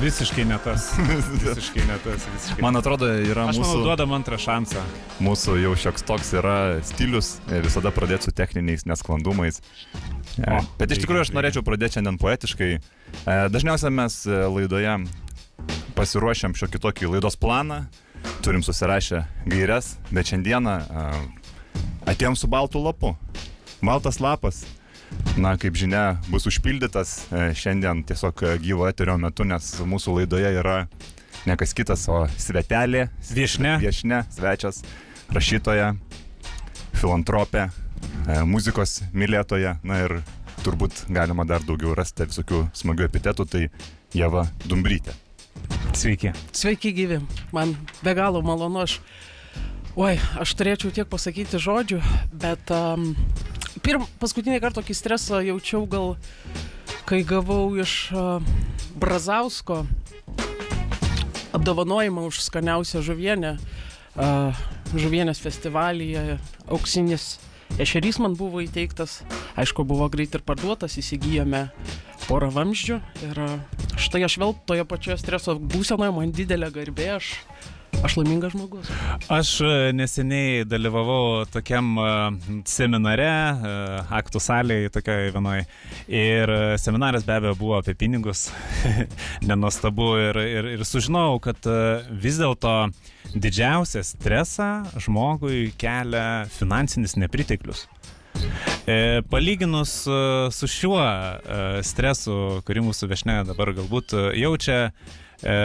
Visiškai ne tas. Visiškai ne tas. Visiškai. Man atrodo, yra Aš manau, mūsų, duodam antrą šansą. mūsų jau šioks toks yra stilius, e, visada pradėti su techniniais nesklandumais. E, O, Bet iš reikia, tikrųjų aš norėčiau pradėti šiandien poetiškai. E, Dažniausiai mes laidoje pasiruošiam šiokį tokį laidos planą, turim susirašę gairias, bet šiandieną atėjom su baltu lapu. Baltas lapas. Na, kaip žinia, bus užpildytas e, šiandien tiesiog e, gyvo eterio metu, nes mūsų laidoje yra ne kas kitas, o svetelė, Viešne. viešne, svečias, rašytoja, filantropė, e, muzikos mylėtoja, na ir turbūt galima dar daugiau rasti visokių smagių epitetų, tai Jeva Dumbrytė. Sveiki. Sveiki gyvi, man be galo malonu aš. Oi, aš turėčiau tiek pasakyti žodžių, bet um, pirm, paskutinį kartą tokį stresą jaučiau gal, kai gavau iš uh, Brazausko apdovanojimą už skaniausią žuvienę uh, žuvienės festivalyje. Auksinis ešerys man buvo įteiktas, aišku, buvo greit ir parduotas, įsigijome porą vamzdžių ir štai aš vėl toje pačioje streso būsenoje, man didelė garbė, aš, aš laimingas žmogus. Aš e, neseniai dalyvavau tokiam e, seminare, e, aktų salėje, tokiai vienoj. Ir seminaras be abejo buvo apie pinigus. Nenuostabu. Ir, ir, ir sužinojau, kad vis dėlto didžiausią stresą žmogui kelia finansinis nepriteklius. E, palyginus su šiuo stresu, kurį mūsų viešne dabar galbūt jaučia, e,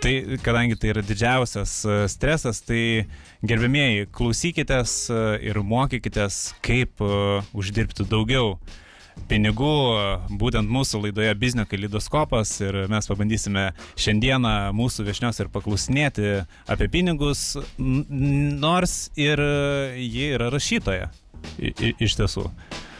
tai kadangi tai yra didžiausias e, stresas, tai gerbėmieji, klausykitės e, ir mokykitės, kaip e, uždirbti daugiau pinigų, būtent mūsų laidoje Biznio kalidoskopas ir mes pabandysime šiandieną mūsų viešnios ir paklausinėti apie pinigus, nors ir ji yra rašytoja. I, iš tiesų.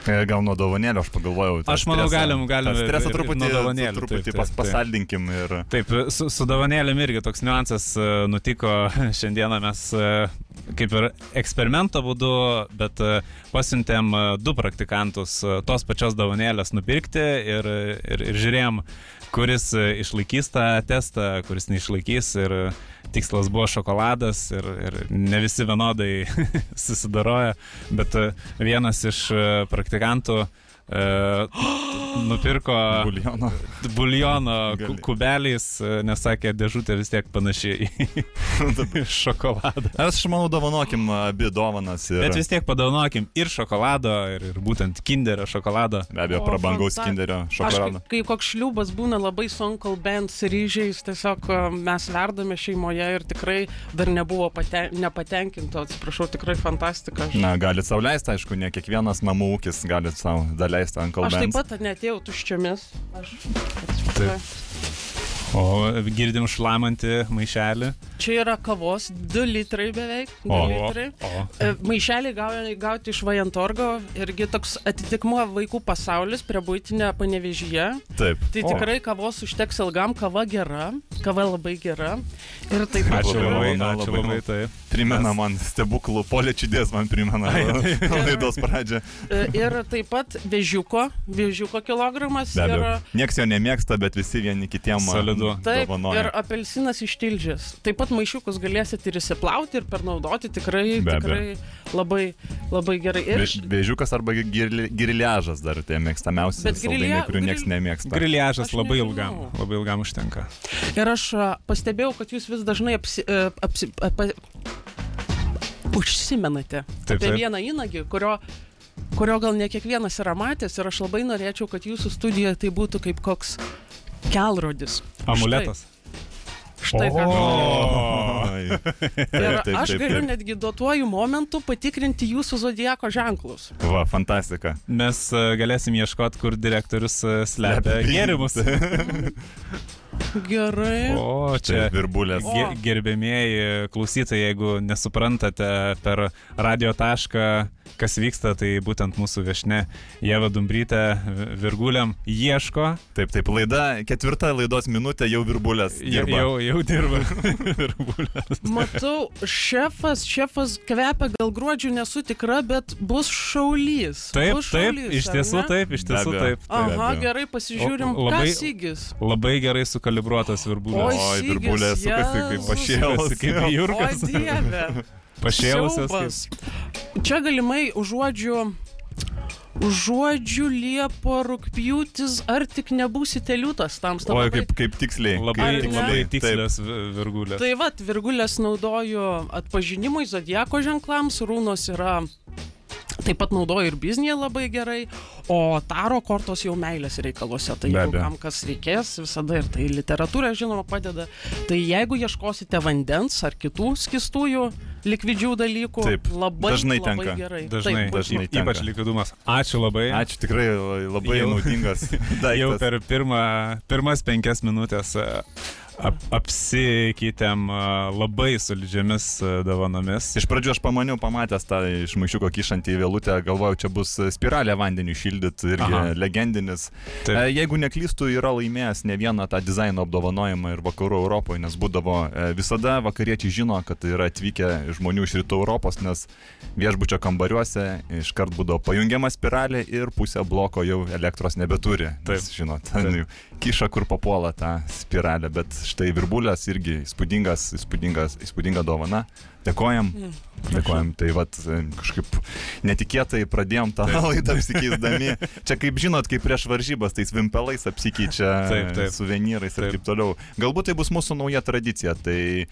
E, Gal nuo dovanėlio aš pagalvojau. Aš manau, stresą- galim- galim Stresą truputį, truputį taip, pas, taip, pasaldinkim ir... Taip, su, su davanėlėm irgi toks niuansas e, nutiko šiandieną mes e, kaip ir eksperimento būdu, bet pasiuntėm du praktikantus tos pačios davanėlės nupirkti ir, ir, ir žiūrėjom, kuris e, išlaikys tą testą, kuris neišlaikys ir tikslas buvo šokoladas ir, ir ne visi vienodai susidaroja, bet e, vienas iš e, praktikantų e, nupirko Buljono. buljono kubeliais, e, nes sakė, dėžutė vis tiek panaši į šokoladą. Aš manau, dovanokim abi dovanas ir... Bet vis tiek padaunokim ir šokolado, ir, ir būtent kinderio šokolado. Be abejo, O, prabangaus fanta- kinderio Aš, šokolado. kai, kai koks šliubas būna labai su Uncle Ben su ryžiais, tiesiog a, mes verdame šeimoje ir tikrai dar nebuvo pate, nepatenkinto, atsiprašau, tikrai fantastika. Aš, Na, galit sau leisti, aišku, ne kiekvienas namų ūkis gali savo daleisti ant aš taip kalbos. pat netėjau tuščiomis. Aš, Taip. O girdim šlamantį maišelį. Čia yra kavos, 2 litrai beveik. 2 O, litrai. o. E, Maišelį gauti, iš Vajantorgo irgi toks atitikmuo vaikų pasaulis prie būtinę panevežyje. Taip. Tai O, tikrai kavos užteks ilgam, kava gera, kava labai gera. Ir taip pat Ačiū Labai ačiū labai taip. Primena man stebuklų, polėčidės man primena laidos pradžią. E, Ir taip pat vežiuko, vežiuko kilogramas. Ir, abejo. Niekas jo nemėgsta, bet visi vieni kitiem Solidu. taip, ir dovanoja. apelsinas ištilžęs. Taip pat maišiukus galėsit ir įsiplauti, ir pernaudoti tikrai, Be abejo. tikrai labai, labai gerai. Ir Vėžiukas arba giriliažas dar tie mėgstamiausi Bet grilia- kurių niekas nemėgsta. Griliažas labai ilgam, labai ilgam užtenka. Ir aš pastebėjau, kad jūs vis dažnai apsi, a, apsi, apa, užsimenate Taip, apie taip. vieną įnagį, kurio, kurio gal ne kiekvienas yra matęs ir aš labai norėčiau, kad jūsų studijoje tai būtų kaip koks kelrodis. Amuletas. Štai ką. Oi. Ir Taip, taip, aš galiu netgi duotuoju momentu patikrinti jūsų zodiako ženklus. Va, fantastika. Mes e, galėsim ieškoti, kur direktorius e, slepia gėrimus. Gerai. O, Čia virbulės. Gerbėmieji klausytojai, jeigu nesuprantate per radio tašką, kas vyksta, tai būtent mūsų viešne Jeva Dumbrytė vi- Virguliam ieško. Taip, taip, laida, ketvirta laidos minutė jau virbulės. Dirba. jau, jau dirba Virbulė. Matau, šefas, šefas kvepia gal gruodžių, nesu tikra, bet bus šaulys. Taip, bus taip, šaulys, iš ar tiesų taip, iš tiesų taip. Be Aha, gerai, pasižiūrim, O- labai- kas įgis. Labai gerai sukalibruotas virbulės. Oi, Oi, Sigis, virbulė sukasi kaip pašėlusi, kaip O jūrkas. dieve. Pašėlusios. Kaip... Čia galimai užuodžiu. Užuodžiu Liepo rūpjūtis, ar tik nebūsite liūtas tam Oi, kaip, kaip tiksliai. Labai, kaip ne? labai tikslios vi- virgulės. Tai vad, virgulės naudoju atpažinimui, zodieko ženklams, rūnos yra. Taip pat naudoju ir biznėje labai gerai, o taro kortos jau meilės reikaluose. Tai jeigu kam kas reikės, visada ir tai literatūra, žinoma, padeda. Tai jeigu ieškosite vandens ar kitų skistųjų likvidžių dalykų, Taip, labai, dažnai labai tenka. gerai. Dažnai, Taip, dažnai ypač tenka. likvidumas. Ačiū labai. Ačiū tikrai labai Jau- naudingas Jau daiktas. per pirmą, pirmas penkias minutės e, ap, apsikeitėm labai solidžiamis dovanomis. Iš pradžių aš pamaniau, pamatęs tą iš maišiuko kišantį į vėlutę, galvojau, čia bus spiralė vandeniu šildyti, irgi Aha. Legendinis. Taip. Jeigu neklystu, yra laimėjęs ne vieną tą dizaino apdovanojimą ir vakarų Europoje, nes būdavo visada vakariečiai žino, kad yra atvykę žmonių iš rytų Europos, nes viešbučio kambariuose iškart būdavo pajungiama spiralė ir pusė bloko jau elektros nebeturi. Taip. Nes, žinot, Taip. ten jau kiša, kur papuola tą spiralę, bet štai virbulės irgi įspūdingas, įspūdingas, įspūdinga dovana. Dėkojam. Mm. Dėkojam. Tai vat e, kažkaip netikėtai pradėjom tą laidą apsikeisdami. Čia kaip žinot, kaip prieš varžybas, tais vimpelais apsikeičia Taip, taip. suvenyrais ir Taip. taip toliau. Galbūt tai bus mūsų nauja tradicija. Tai e,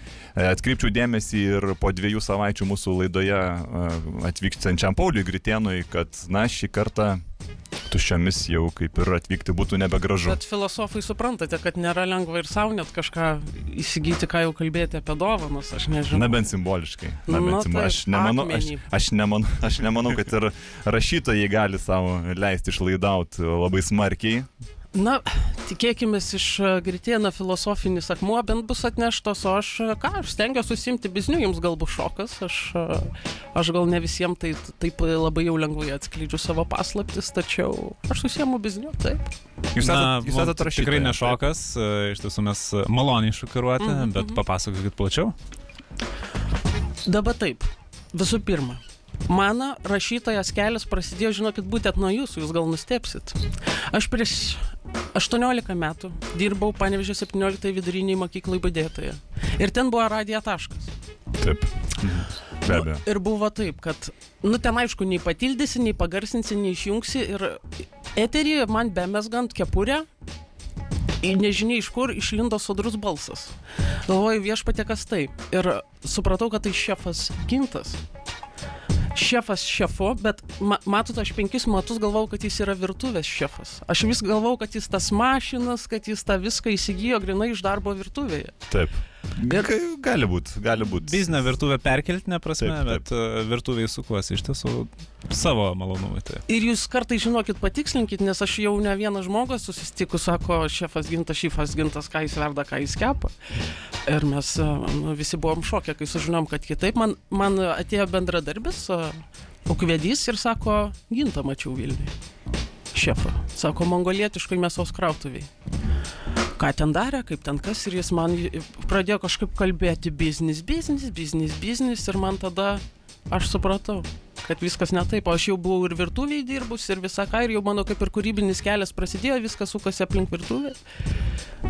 atkreipčiau dėmesį ir po dviejų savaičių mūsų laidoje e, atvykstančiam Pauliui Gritėnui, kad na šį kartą tuščiomis jau kaip ir atvykti būtų nebegražu. Bet filosofai suprantate, kad nėra lengva ir savo net kažką įsigyti, ką jau kalbėti apie dovanas, aš nežinau. Na bent simboliškai. Na, bent simbol... taip, aš, nemanau, aš, aš, nemanau, aš nemanau, kad ir rašytojai gali savo leisti išlaidauti labai smarkiai. Na, tikėkime iš e, Gritėno filosofinis akmuo bent bus atneštas, o aš, e, ką, aš stengiuosi susimti bizniu, jums galbūt šokas, aš, e, aš gal ne visiems tai, taip labai jau lengvai atskleidžiu savo paslaptis, tačiau aš susiemu bizniu, taip. Jūs esate, jūs esate rašytoja. Tikrai ne šokas, iš tiesų mes maloniai šokiruoti, Mhm, bet mhm. papasakokit plačiau. Dabar taip, visų pirma. Mano rašytojas kelias prasidėjo, žinokit, būtent nuo jūsų, jūs gal nustepsit. Aš prieš 18 metų dirbau Panevežė 17 viduriniai mokyklai badėtoje. Ir ten buvo radija taškas. Taip. Be abejo. Ir buvo taip, kad, nu ten aišku, nei patildysi, nei pagarsinsi, nei išjungsi. Ir eterį man bemesgant kepurę, nežinia iš kur išlindo sodrus balsas. Galvoju viešpatė kas tai. Ir supratau, kad tai šefas Gintas. Šefas šefu, bet ma matot, aš penkis metus galvojau, kad jis yra virtuvės šefas. Aš vis galvojau, kad jis tas mašinas, kad jis tą viską įsigijo grinai iš darbo virtuvėje. Taip. Ga- Gali būti, gali būti. Biznio virtuvę perkeltinė prasme, Taip, taip. bet e, virtuviai sukuosi iš tiesų savo malonumui. Tai. Ir jūs kartai žinokit, patikslinkit, nes aš jau ne vienas žmogus susitikus, sako, šefas gintas, šifas gintas, ką jis verda, ką jis kepa. Ir mes a, nu, visi buvom šokę, kai sužinom, kad kitaip. Man, man atėjo bendradarbis, ukvedys ir sako, gintą mačiau Vilniui. Šefą. Sako, mongolietiškai mėsos krautuviai. Ką ten darė, kaip ten kas, ir jis man pradėjo kažkaip kalbėti biznis, biznis, biznis, biznis, ir man tada aš supratau, kad viskas ne taip, o aš jau buvau ir virtuviai dirbus, ir visą ką, ir jau mano kaip ir kūrybinis kelias prasidėjo, viskas sukasi aplink virtuvę.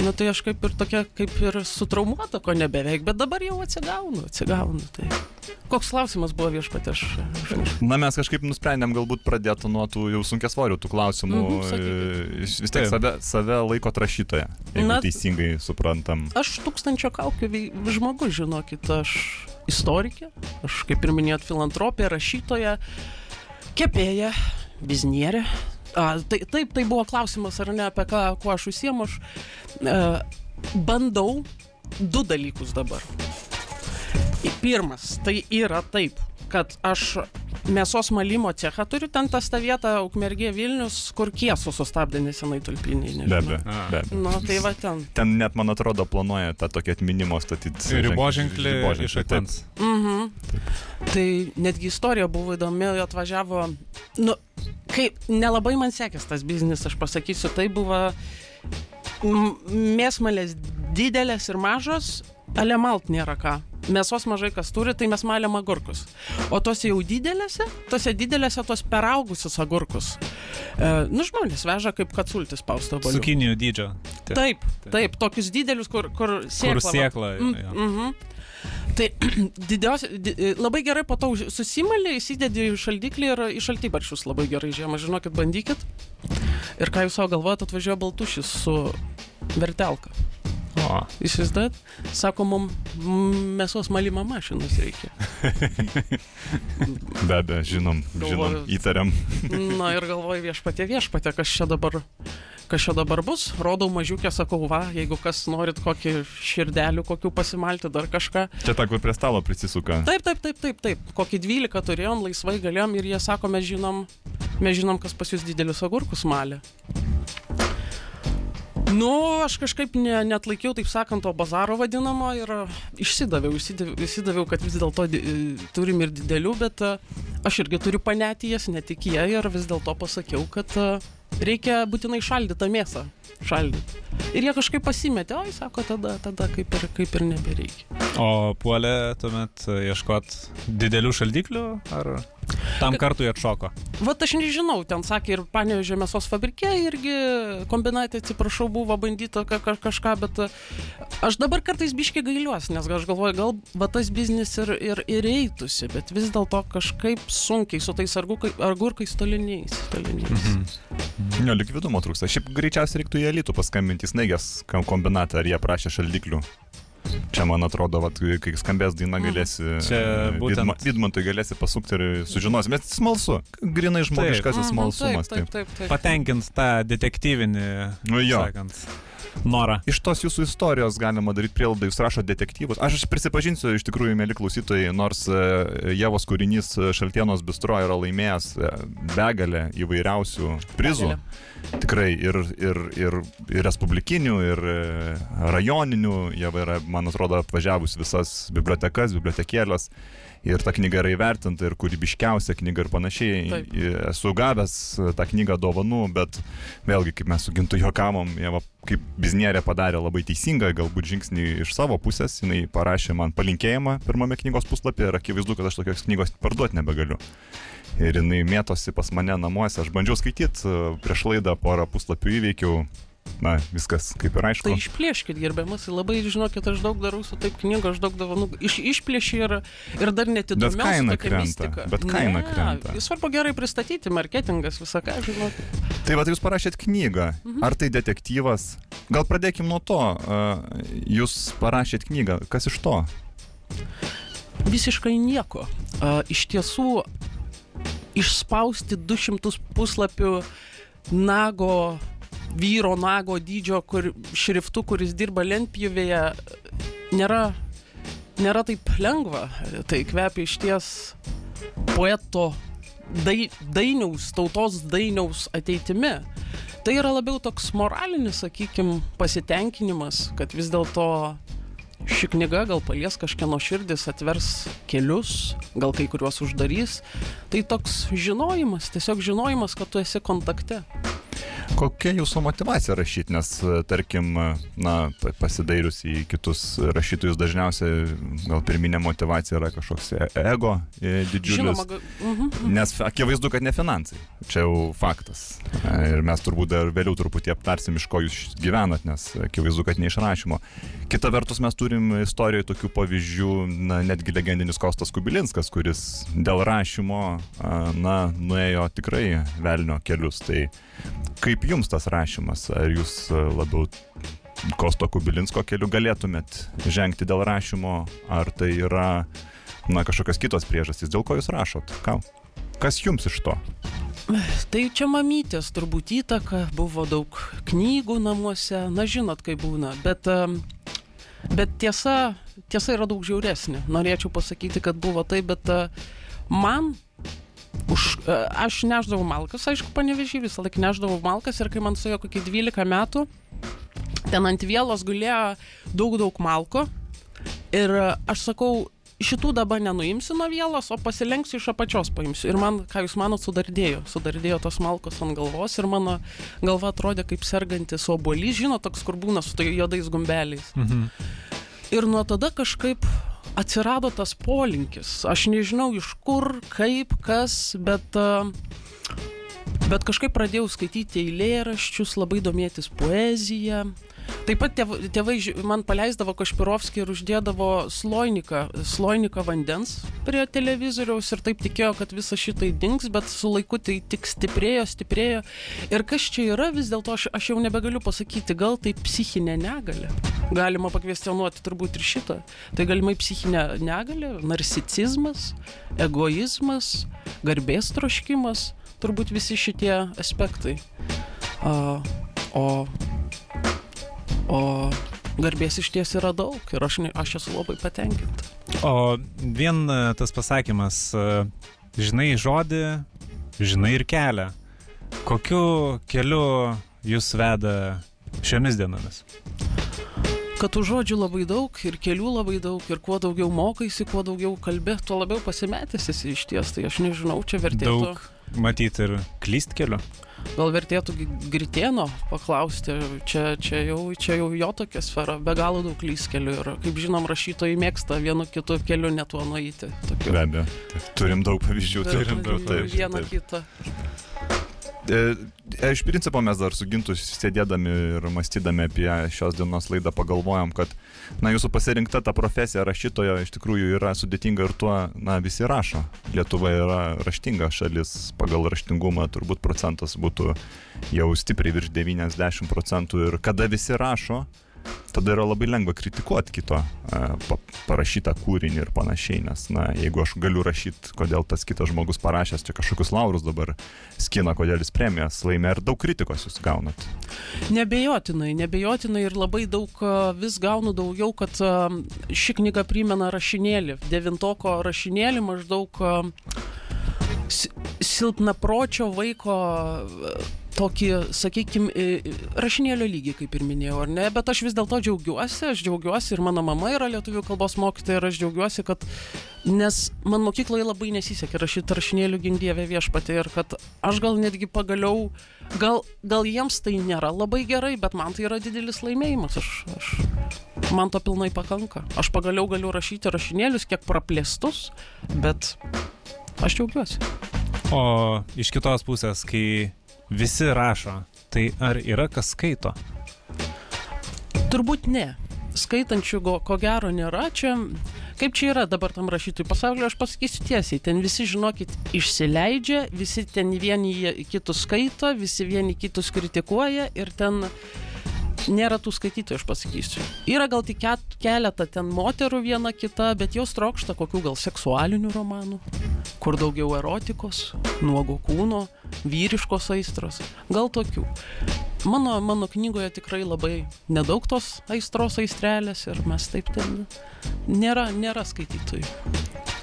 Na tai aš kaip ir tokia, kaip ir sutraumuota, ko nebeveik, bet dabar jau atsigaunu, atsigaunu. Tai. Koks klausimas buvo viešpatė, aš, aš. Na, mes kažkaip nusprendėm galbūt pradėti nuo tų jau sunkesvorių tų klausimų. Mhm, E. Vis tiek save, save laiko rašytoje, jeigu Na- teisingai suprantam. Aš tūkstančio kaukių žmogus, žinokit, aš istorikė, aš kaip ir minėjot, filantropė, rašytoja, kepėja, biznierė. A, tai, taip, tai buvo klausimas, ar ne, apie ką, kuo aš užsiemu. Aš e, bandau du dalykus dabar. Pirmas, tai yra taip, kad aš mėsos malimo cechą turiu, ten tas ta vieta, Ukmergė Vilnius, kur kiesų sustabdė nesenai tulpiniai. Be nežinau. abejo. A. Be abejo. Nu, tai va ten. Ten net, man atrodo, planuoja tą tokį atminimo statyti. Riboženklį iš akmens. Mhm. Tai netgi istorija buvo įdomi, atvažiavo, nu, kaip nelabai man sekės tas biznis, aš pasakysiu, tai buvo mėsmalės didelės ir mažos, ale malt nėra ką. Mėsos mažai kas turi, tai mes malėm agurkus. O tose jau didelėse, tose didelėse tos peraugusius agurkus. E, nu, žmonės veža kaip kad sultis pausto balių. Cukinijų dydžio. Taip. Taip, taip, tokius didelius, kur, kur sėkla. Kur sėkla. Mm, jo. mhm. Tai didios, di, labai gerai po to susimalė, įsidedi į šaldiklį ir į šaltybaršius labai gerai žiemą. Žinokit, bandykit. Ir ką jūs savo galvojate, atvažiuoja baltušis su vertelka. O, Įsivaizduojat? Sako, mum mėsos malimo mašinos reikia. Be abejo, žinom, žinom, Galvoju- įtariam. Na ir galvoju viešpatė, viešpatė, kas čia dabar, kas čia dabar bus. Rodau mažiukę, sakau, va, jeigu kas norit kokį širdelių, kokių pasimalti, dar kažką. Čia ta, kur prie stalo prisisuka. Taip, taip, taip, taip, taip. Kokį 12 turėjom, laisvai galėjom ir jie sako, mes žinom, mes žinom, kas pas jūs didelius agurkus malė. Nu, aš kažkaip ne, net laikiau, taip sakant, to bazaro vadinamo ir a, išsidaviau, išsidaviau, išsidaviau kad vis dėlto di- e, turim ir didelių, bet a, aš irgi turiu panetijas, ne tik jie ir vis dėlto pasakiau, kad reikia būtinai šaldytą mėsą. Šaldyti. Ir jie kažkaip pasimetė, oi, sako, tada, tada kaip ir, kaip ir nebereikia. o puolė tuomet e, ieškot didelių šaldiklių ar tam kartui atšoko? Vat aš nežinau, ten sakė ir panevežė mėsos fabrike irgi kombinatė, atsiprašau, buvo bandyta ka ka kažką, bet e, aš dabar kartais biškai gailiuosi, nes aš galvoju, gal va tas biznis ir, ir, ir eitusi, bet vis dėlto kažkaip sunkiai su tais argukai, agurkais toliniais. toliniais. Mhm. Jo, likvidumo trūksta. Šiaip greičiausiai reiktų į Elitų paskambinti snaigės kombinatą, ar jie prašė šaldiklių. Čia, man atrodo, vat, kai skambės daina, Mhm. galėsi... Čia e, būtent- Vidma- Vidmantui galėsi pasukti ir sužinosi. Bet smalsu. Grinai žmogiškasis Mhm, smalsumas. Taip, taip, taip. taip. Patenkint tą detektyvinį, Nu jo. sakant, norą. Iš tos jūsų istorijos galima daryti prielaidą, jūs rašote detektyvus. Aš prisipažinsiu, iš tikrųjų, mėly klausytojai, nors e, Jėvos kūrinys e, Šaltienos bistro yra laimėjęs e, begalę įvairiausių prizų. Begalę. Tikrai ir, ir, ir, ir respublikinių, ir e, rajoninių. Jie yra, man atrodo, apvažiavus visas bibliotekas, bibliotekėlės. Ir ta knyga yra įvertinta, ir kūrybiškiausia knyga ir panašiai. Taip. Esu gavęs e, tą knygą dovanų, bet vėlgi, kaip mes su gintu juokavom, jie kaip biznierė padarė labai teisingą, galbūt žingsnį iš savo pusės. Jis parašė man palinkėjimą pirmame knygos puslapyje ir akivaizdu, kad aš tokios knygos parduoti nebegaliu. Ir jinai mėtosi pas mane namuose. Aš bandžiau skaityti, prieš laidą porą puslapių įveikiau. Na, viskas kaip ir aišku. Tai išplėškit, gerbiamas, labai žinokit, aš daug darau su taip knyga, aš daug dovanų. Iš, išplėši ir, ir dar net įdomiau. Bet kaina krenta, bet kaina krenta. Svarbu gerai pristatyti, marketingas, visą ką, žinokit. Tai va, tai jūs parašėt knygą. Mhm. Ar tai detektyvas? Gal pradėkim nuo to. Jūs parašėt knygą. Kas iš to? Visiškai nieko. Iš tiesų, išspausti 200 puslapių nago, vyro nago dydžio kur, šriftu, kuris dirba lentpjūvėje, nėra, nėra taip lengva. Tai kvepia iš ties poeto dai, dainiaus, tautos dainiaus ateitimi. Tai yra labiau toks moralinis, sakykime, pasitenkinimas, kad vis dėlto ši knyga gal palies kažkieno širdis, atvers kelius, gal kai kuriuos uždarys. Tai toks žinojimas, tiesiog žinojimas, kad tu esi kontakte. Kokia jūsų motivacija rašyti, nes tarkim, na, pa- pasidairius į kitus rašytojus dažniausiai gal pirminė motivacija yra kažkoks e- ego e, didžiulis. Žinoma, ga- mhm. Nes akivaizdu, kad ne finansai. Čia jau faktas. E, Ir mes turbūt dar vėliau truputį aptarsim, iš ko jūs gyvenat, nes akivaizdu, kad ne iš rašymo. Kita vertus, mes turim istorijoje tokių pavyzdžių, na, netgi legendinis Kostas Kubilinskas, kuris dėl rašymo, na, nuėjo tikrai velnio kelius. Tai kaip jums tas rašymas? Ar jūs a, labiau Kosto Kubilinsko keliu galėtumėt žengti dėl rašymo, ar tai yra, na, kažkokios kitos priežastys, dėl ko jūs rašot? Ką? Kas jums iš to? Tai čia mamytės turbūt įtaka, buvo daug knygų namuose, na žinot, kaip būna, bet, bet tiesa, tiesa yra daug žiauresnė. Norėčiau pasakyti, kad buvo taip, bet e, man Už, e, aš neždavau malkas, aišku, panevežį visą laiką neždavau malkas ir kai man suėjo kokie 12 metų, ten ant vielos gulėjo daug, daug malko ir e, aš sakau, šitų dabar nenuimsiu nuo vielos, o pasilenksiu iš apačios paimsiu. Ir man, ką jūs manot, sudardėjo. Sudardėjo tos malkos ant galvos ir mano galva atrodė kaip sergantis obolys, žinot, toks, kur būna su tai juodais gumbeliais. Mhm. Ir nuo tada kažkaip atsirado tas polinkis. Aš nežinau iš kur, kaip, kas, bet, a, bet kažkaip pradėjau skaityti eilėraščius, labai domėtis poeziją. Taip pat tėv, tėvai ži- man paleisdavo Kašpirovskį ir uždėdavo sloiniką, sloiniką vandens prie televizoriaus ir taip tikėjo, kad visa šitai dings, bet su laiku tai tik stiprėjo, stiprėjo. Ir kas čia yra, vis dėlto aš, aš jau nebegaliu pasakyti, gal tai psichinė negalė. Galima pakvestionuoti turbūt ir šitą. Tai galimai psichinė negalė, narcicizmas, egoizmas, garbės troškimas, turbūt visi šitie aspektai. A, o O garbės iš ties yra daug ir aš, aš esu labai patenkinta. O vien e, tas pasakymas, e, žinai žodį, žinai ir kelią. Kokiu keliu jūs veda šiomis dienomis? Kad tų žodžių labai daug ir kelių labai daug ir kuo daugiau mokaisi, kuo daugiau kalbė, tuo labiau pasimetęs esi iš ties. Tai aš nežinau, čia vertėtų. Daug matyti ir klyst keliu. Gal vertėtų Gritėno paklausti, čia, čia, jau, čia jau jo tokia sfera, be galo daug lyskelių ir, kaip žinom, rašytojai mėgsta vienu kitu keliu net tuo nueiti. Tokiu. Be abejo. Turim daug pavyzdžių. turim daug taip, Vieną kitą. E, e, Iš principo mes dar su Gintu sėdėdami ir mąstydami apie šios dienos laidą pagalvojom, kad na, jūsų pasirinkta ta profesija rašytojo iš tikrųjų yra sudėtinga ir tuo, na, visi rašo. Lietuva yra raštinga šalis, pagal raštingumą turbūt procentas būtų jau stipriai virš 90 procentų ir kada visi rašo, tada yra labai lengva kritikuoti kito e, pa, parašytą kūrinį ir panašiai, nes, na, jeigu aš galiu rašyti, kodėl tas kitas žmogus parašęs čia kažkokius laurus dabar skina, kodėl jis premijas laimė ir daug kritikos jūs gaunat. Nebejotinai, nebejotinai ir labai daug a, vis gaunu daugiau, kad a, ši knyga primena rašinėlį, devintoko rašinėlį maždaug si- silpnapročio vaiko a, tokį, sakykime, rašinėlio lygį, kaip ir minėjau, ar ne, bet aš vis dėlto džiaugiuosi, aš džiaugiuosi ir mano mama yra lietuvių kalbos mokytoja ir aš džiaugiuosi, kad, nes man mokykloje labai nesisekė rašyti rašinėlių gimdievė viešpatė ir kad aš gal netgi pagaliau, gal, gal jiems tai nėra labai gerai, bet man tai yra didelis laimėjimas, aš, aš, man to pilnai pakanka. Aš pagaliau galiu rašyti rašinėlius, kiek praplėstus, bet aš džiaugiuosi. O iš kitos pusės, kai visi rašo, tai ar yra kas skaito? Turbūt ne. Skaitančių go, ko gero nėra. Čia, kaip čia yra dabar tam rašytojų pasaulyje, aš pasakysiu tiesiai. Ten visi, žinokit, išsileidžia, visi ten vieni kitus skaito, visi vieni kitus kritikuoja ir ten nėra tų skaitytojų, aš pasakysiu. Yra gal tik keletą ten moterų viena kita, bet jos trokšta kokių gal seksualinių romanų, kur daugiau erotikos, nuogo kūno, vyriškos aistros, gal tokių. Mano, mano knygoje tikrai labai nedaug tos aistros aistrelės ir mes taip ten nėra, nėra skaitytojų.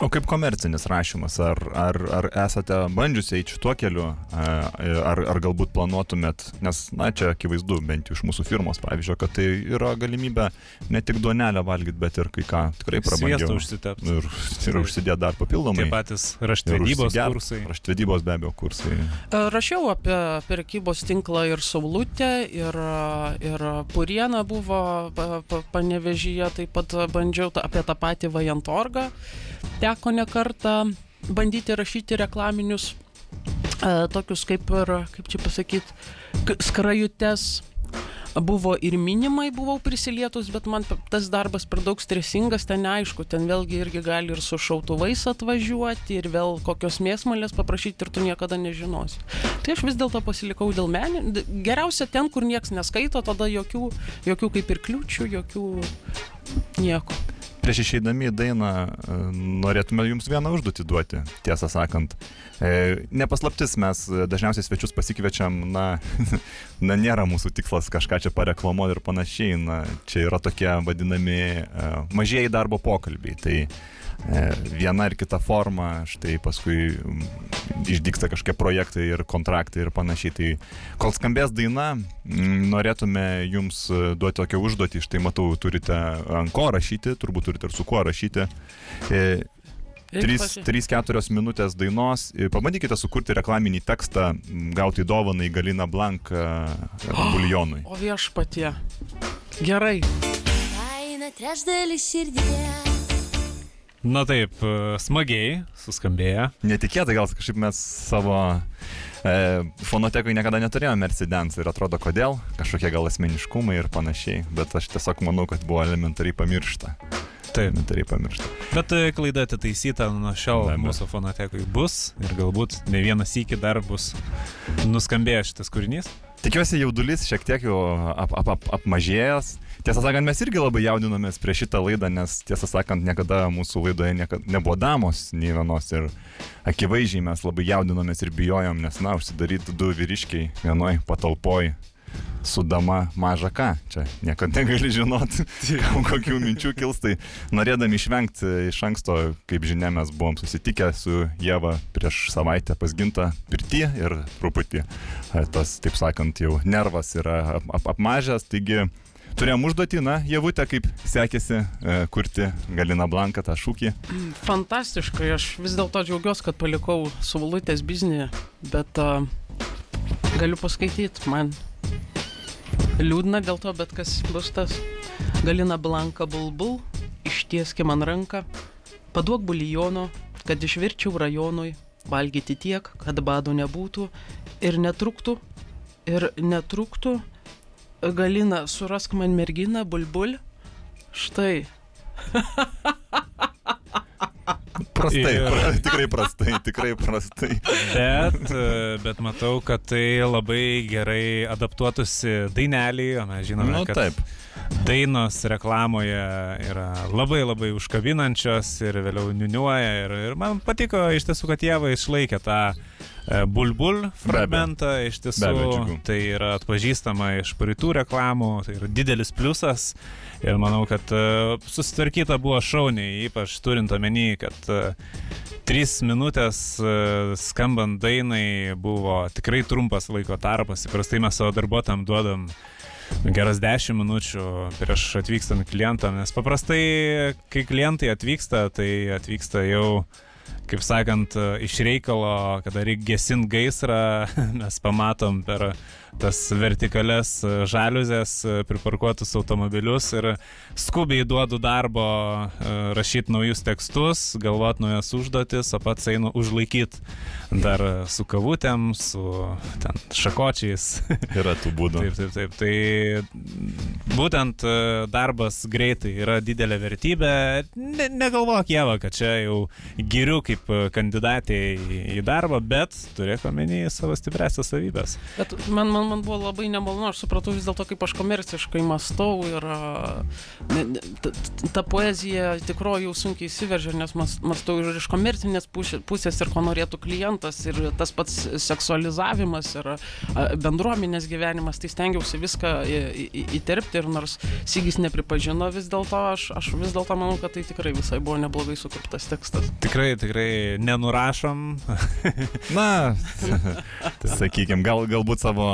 O kaip komercinis rašymas, ar, ar, ar esate bandžiusi eiti šituo keliu, ar, ar galbūt planuotumėt, nes, na, čia akivaizdu, bent jau iš mūsų firmos, pavyzdžiui, kad tai yra galimybė ne tik duonelę valgyti, bet ir kai ką tikrai Sviestą prabangiau. užsitepti. Ir, ir užsidėti dar papildomai. Tie patys Ir raštvedybos kursai. Raštvedybos be abejo kursai. E, Rašiau apie prekybos tinklą ir Saulutę, ir, e, ir Purieną buvo pa- panevežyje, taip pat bandžiau apie tą patį Vajantorgą. Teko ne kartą bandyti rašyti reklaminius, e, tokius kaip ir, kaip čia pasakyti, skrajutes. Buvo ir minimai buvau prisilietus, bet man tas darbas per daug stresingas, ten neaišku, ten vėlgi irgi gali ir su šautuvais atvažiuoti, ir vėl kokios mėsmalės paprašyti, ir tu niekada nežinosi. Tai aš vis dėlto pasilikau dėl menį. Geriausia ten, kur niekas neskaito, tada jokių, jokių kaip ir kliūčių, jokių nieko. Prieš išeidami į dainą e, norėtume jums vieną užduotį duoti, tiesą sakant. E, Nepaslaptis, mes dažniausiai svečius pasikviečiam, na, na, nėra mūsų tikslas kažką čia pareklamuoti ir panašiai, na, čia yra tokie vadinami e, mažieji darbo pokalbiai. Tai viena ar kita forma, štai paskui mm, išdyksta kažkokie projektai ir kontraktai ir panašiai. Tai kol skambės daina, mm, norėtume jums e, duoti tokią užduotį, štai matau, turite ant ko rašyti, turbūt turite ir su kuo rašyti. E, Eik 3-4 pasi- minutės dainos. E, Pabandykite sukurti reklaminį tekstą, m, gauti dovaną į Galiną Blank e, buljonui. O viešpatie. Gerai. Kaina trečdalis širdies, Na taip, e, smagiai suskambėjo. Netikėtai gal kažkaip mes savo e, fonotekui niekada neturėjome Mercedes ir atrodo kodėl, kažkokie gal asmeniškumai ir panašiai, bet aš tiesiog manau, kad buvo elementariai pamiršta. Taip. Elementariai pamiršta. Bet e, klaida atitaisyta nuo šiol mūsų fonotekui bus ir galbūt ne vienas iki dar bus nuskambėjęs šitas kūrinys. Tikiuosi jaudulys šiek tiek jau ap, ap, ap, apmažėjęs. Tiesą sakant, mes irgi labai jaudinomės prieš šitą laidą, nes tiesą sakant, niekada mūsų laidoje niekada nebuvo damos nei vienos ir akivaizdžiai mes labai jaudinomės ir bijojom, nes, na, užsidaryti du vyriškiai vienoj patalpoj su dama maža ką. Čia niekada negali žinoti, kokių minčių kils. Tai norėdami išvengti iš anksto, kaip žinia, mes buvom susitikę su Jėva prieš savaitę pas gintą pirtį ir truputį e, tas, taip sakant, jau nervas yra ap, ap, apmažęs. Taigi turėjom užduotį, na, Jėvutė, kaip sekėsi e, kurti Galina Blanką tą šūkį. Fantastiškai, aš vis dėlto džiaugiuosi, kad palikau suvalutės biznį, bet uh, galiu paskaityti, man liūdna dėl to, bet kas bus tas. Galina Blanka bulbul, ištieski man ranką, paduok bulijono, kad išvirčiau rajonui, valgyti tiek, kad bado nebūtų ir netruktų, ir netruktų. Galina, surask man merginą, bulbul. Štai, Prastai, Ir- pra, tikrai prastai, tikrai prastai. Bet, e, bet matau, kad tai labai gerai adaptuotųsi dainelį, o mes žinome, Nu, kad taip. Dainos reklamoje yra labai labai užkabinančios ir vėliau niuniuoja. Ir, ir man patiko iš tiesų, kad Jėva išlaikė tą e, bulbul fragmentą. Iš abejo, tiesų, džiugu. tai yra atpažįstama iš praeitų reklamų, tai yra didelis pliusas. Ir manau, kad e, susitvarkyta buvo šauniai, ypač turint omeny, kad e, Trys minutės skambant dainai buvo tikrai trumpas laiko tarpas. Įprastai mes savo darbuotojams duodam geras 10 minučių prieš atvykstant klientam, nes paprastai, kai klientai atvyksta, tai atvyksta jau, kaip sakant, iš reikalo, kada reikia gesinti gaisrą, mes pamatom per tas vertikales žaliuzės, priparkuotus automobilius ir skubiai duodu darbo rašyti naujus tekstus, galvoti naujas užduotis, o pats einu užlaikyti dar su kavutėm, su ten šakočiais. Yra tų būdų. Taip, taip, taip. Tai būtent e, darbas greitai yra didelė vertybė. Ne, negalvok, Jėva, kad čia jau giriu kaip e, kandidatė į, į darbą, bet turėk omeny savo stipresias savybės. Bet man, man, man buvo labai nemalonu, aš supratau vis dėlto, kaip aš komerciškai mastau ir ta, ta poezija tikroji jau sunkiai įsiveržia, nes mas, mastau ir iš komercinės pusė- pusės ir ko norėtų klientas ir tas pats seksualizavimas ir bendruomenės gyvenimas, tai stengiausi viską įterpti ir nors Sygis nepripažino vis dėlto, aš, aš vis dėlto manau, kad tai tikrai visai buvo neblogai sukurtas tekstas. Tikrai, tikrai nenurašom. Na, sakykime, gal, galbūt savo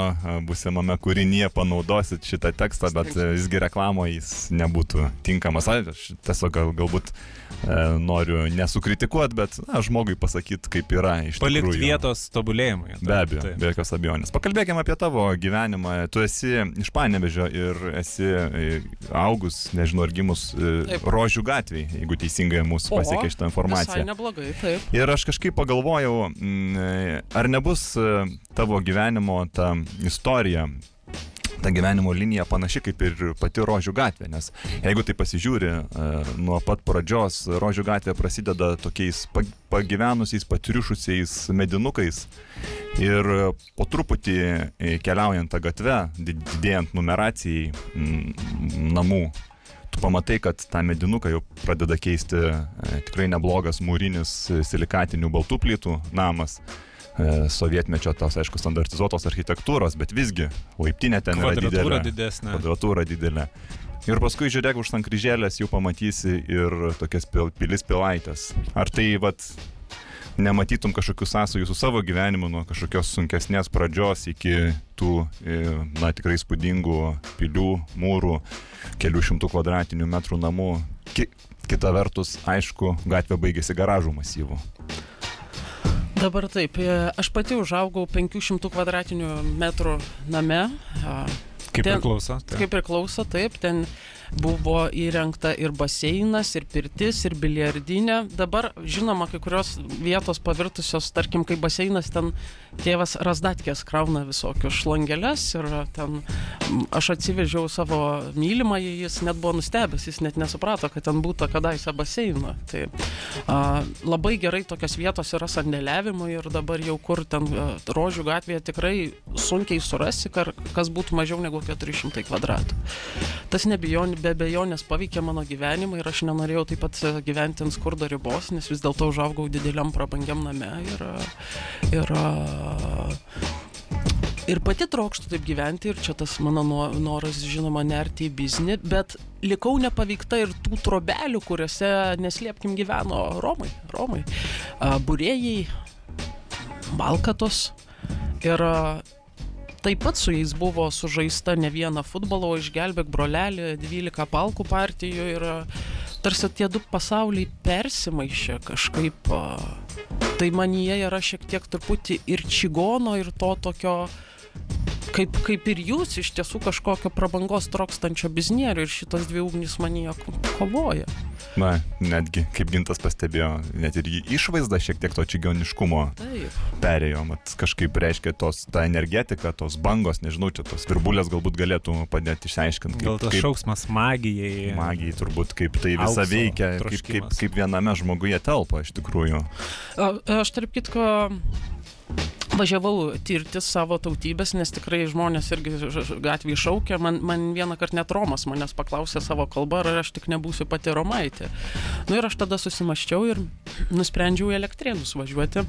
būsimame kūrinyje panaudosit šitą tekstą, bet visgi reklamoje jis nebūtų tinkamas. A, Aš tiesiog gal, galbūt e, noriu nesukritikuoti, bet na, žmogui pasakyti, kaip yra iš Palikti tikrųjų. vietos tobulėjimui. Be abejo, be jokios abejonės. Pakalbėkime apie tavo gyvenimą. Tu esi iš Panevežio ir esi e, augus, nežinau, ar gimus e. Rožių gatvėje, jeigu teisingai mūsų O, pasiekė šitą informaciją. neblogai, taip. Ir aš kažkaip pagalvojau, mm, ar nebus e, tavo gyvenimo ta istorija, ta gyvenimo linija panaši kaip ir pati Rožių gatvė, nes jeigu tai pasižiūri, e, nuo pat pradžios Rožių gatvė prasideda tokiais pa- pagyvenusiais, patriušusiais medinukais ir po truputį e, keliaujant tą gatvę, did- didėjant numeracijai namų, tu pamatai, kad tą medinuką jau pradeda keisti e, tikrai neblogas mūrinis silikatinių baltų plytų namas. E, sovietmečio tos, aišku, standartizuotos architektūros, bet visgi laiptinė ten yra Kvadratūra didelė. didesnė. Kvadratūra didelė. Ir paskui žiūrėk už sankryžėlės jau pamatysi ir tokias pil, pilis pilaitės. Ar tai vat nematytum kažkokių sąsajų su savo gyvenimu nuo kažkokios sunkesnės pradžios iki tų, e, na, tikrai spūdingų pilių, mūrų, kelių šimtų kvadratinių metrų namų. Ki kita vertus, aišku, gatvė baigėsi garažų masyvų. Dabar taip, e, aš pati užaugau 500 kvadratinių metrų name. Kaip Ten- priklauso. tai- Kaip priklauso, taip, ten buvo įrengta ir baseinas, ir pirtis, ir biliardinė. Dabar, žinoma, kai kurios vietos pavirtusios, tarkim, kai baseinas ten tėvas Rasdatkės krauna visokius šlangelės ir ten aš atsivežiau savo mylimą, jis net buvo nustebęs, jis net nesuprato, kad ten būtų kadaise baseino. Tai a, labai gerai tokios vietos yra sandėliavimui ir dabar jau kur ten a, rožių gatvėje tikrai sunkiai surasi, kar, kas būtų mažiau negu 400 kvadratų. Tas nebijon, be bejonės paveikė mano gyvenimą ir aš nenorėjau taip pat e, gyventi ant skurdo ribos, nes vis dėlto užaugau dideliam prabangiam name ir, ir, ir pati trokštų taip gyventi ir čia tas mano noras, žinoma, nerti į biznį, bet likau nepaveikta ir tų trobelių, kuriuose, neslėpkim, gyveno Romai, Romai, a, būrėjai, Balkatos ir Taip pat su jais buvo sužaista ne viena futbolo, išgelbėk brolelį, 12 palkų partijų ir a, tarsi tie du pasauliai persimaišė kažkaip. a, Tai manyje yra šiek tiek truputį ir čigono, ir to tokio, kaip, kaip ir jūs, iš tiesų kažkokio prabangos trokstančio biznierių ir šitos dvi ugnys manyje ko- kovoja. Na, netgi, kaip gintas pastebėjo, net ir į išvaizdą šiek tiek to čigioniškumo Taip. perėjo, mat kažkaip reiškia tos, ta energetika, tos bangos, nežinau, čia tos virbulės galbūt galėtų padėti išsiaiškinti, Gal tas kaip šauksmas magijai. magijai turbūt, kaip tai visa Aukso veikia, kaip, kaip, troškimas. kaip viename žmoguje telpa iš tikrųjų. A, Aš tarp kitko važiavau tirti savo tautybės, nes tikrai žmonės irgi gatvėje šaukia. Man, man vieną kartą net Romas manęs paklausė savo kalbą, ar aš tik nebūsiu pati Romaitė. Nu, ir aš tada susimaščiau ir nusprendžiau į elektrėnus važiuoti.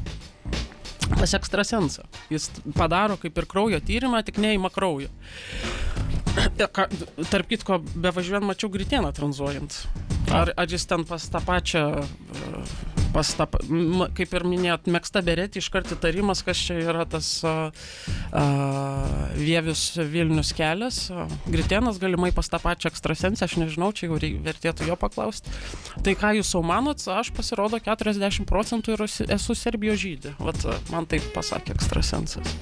Pas ekstrasensą. Jis padaro kaip ir kraujo tyrimą, tik neįma kraujo. E, ką- Tarp kitko, bevažiuojant mačiau gritieną tranzuojant. Ar, ar jis ten pas tą pačią, e, pas tą, kaip ir minėjot, mėgsta berėti, iškart įtarimas, kas čia yra tas a, a, Vievius Vilnius kelias. Gritienas galimai pas tą pačią ekstrasensę, aš nežinau, čia jau vertėtų jo paklausti. Tai ką jūs jau manot, aš pasirodo 40 procentų ir esu- Serbijos žydė. Vat man taip pasakė ekstrasensas.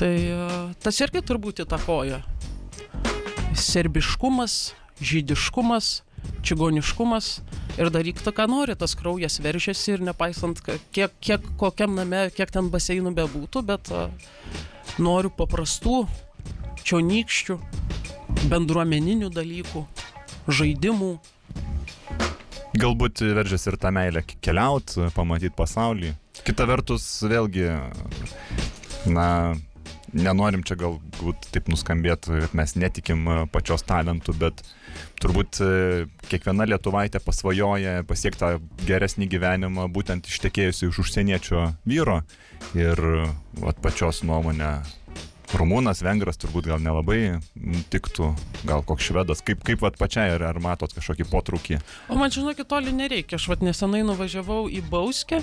Tai a, tas irgi turbūt įtakoja serbiškumas, žydiškumas, čigoniškumas ir daryk tą, ką nori, tas kraujas veržiasi ir nepaisant, kiek, kiek kokiam name, kiek ten baseinų bebūtų, bet a, noriu paprastų, čionykščių, bendruomeninių dalykų, žaidimų. Galbūt veržiasi ir tą meilę keliauti, pamatyti pasaulį. Kita vertus, vėlgi, na, nenorim čia galbūt taip nuskambėti, kad mes netikim pačios talentų, bet turbūt e, kiekviena lietuvaitė pasvajoja pasiekti tą geresnį gyvenimą, būtent ištekėjusi iš užsieniečio vyro. Ir vat, pačios nuomonė, rumūnas, vengras turbūt gal nelabai tiktų, gal koks švedas. Kaip, kaip vat, pačiai, ar, ar matot kažkokį potraukį? O man žinokit, toli nereikia. Aš vat nesenai nuvažiavau į Bauskę.